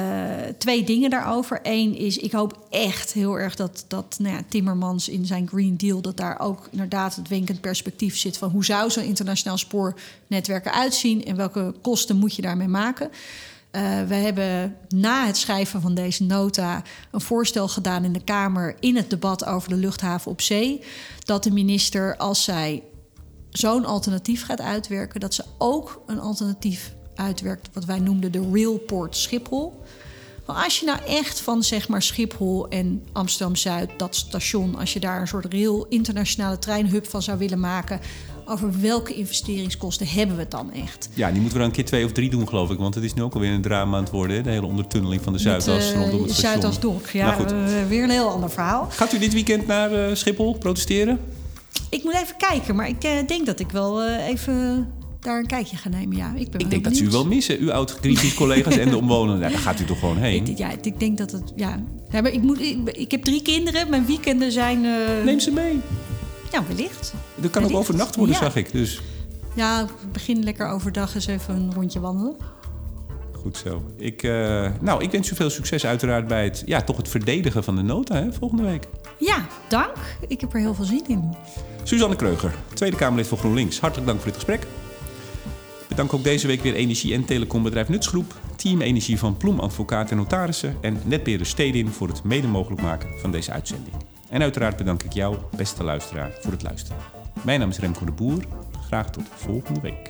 Speaker 2: twee dingen daarover. Eén is, ik hoop echt heel erg dat, dat nou ja, Timmermans in zijn Green Deal... dat daar ook inderdaad het wenkend perspectief zit... van hoe zou zo'n internationaal spoornetwerk eruit zien... en welke kosten moet je daarmee maken... Uh, we hebben na het schrijven van deze nota een voorstel gedaan in de Kamer in het debat over de luchthaven op zee. Dat de minister, als zij zo'n alternatief gaat uitwerken, dat ze ook een alternatief uitwerkt, wat wij noemden de Railport Schiphol. Maar als je nou echt van zeg maar Schiphol en Amsterdam Zuid, dat station, als je daar een soort rail internationale treinhub van zou willen maken, over welke investeringskosten hebben we het dan echt?
Speaker 1: Ja, die moeten we dan een keer twee of drie doen, geloof ik. Want het is nu ook alweer een drama aan het worden. De hele ondertunneling van de Zuidas uh, rondom het station.
Speaker 2: Zuidas ja. Nou, uh, weer een heel ander verhaal.
Speaker 1: Gaat u dit weekend naar uh, Schiphol protesteren?
Speaker 2: Ik moet even kijken, maar ik uh, denk dat ik wel uh, even daar een kijkje ga nemen. Ja, ik ben
Speaker 1: ik denk dat ze u wel missen, uw oud-Greenpeace-collega's en de omwonenden. Ja, daar gaat u toch gewoon heen?
Speaker 2: Ik, ja, ik denk dat het... Ja, ja maar ik, moet, ik, ik, heb drie kinderen. Mijn weekenden zijn... Uh...
Speaker 1: Neem ze mee.
Speaker 2: Ja, wellicht.
Speaker 1: Dat kan ook overnacht worden, ja. zag ik. Dus.
Speaker 2: Ja, begin lekker overdag eens even een rondje wandelen.
Speaker 1: Goed zo. Ik, uh, nou, ik wens u veel succes uiteraard bij het, ja, toch het verdedigen van de nota hè, volgende week.
Speaker 2: Ja, dank. Ik heb er heel veel zin in.
Speaker 1: Suzanne Kreuger, Tweede Kamerlid voor GroenLinks. Hartelijk dank voor dit gesprek. Bedank ook deze week weer energie- en telecombedrijf Nutsgroep, Team Energie van Ploem Advocaat en Notarissen en Netbeheerder Stedin voor het mede mogelijk maken van deze uitzending. En uiteraard bedank ik jou, beste luisteraar, voor het luisteren. Mijn naam is Remco de Boer. Graag tot volgende week.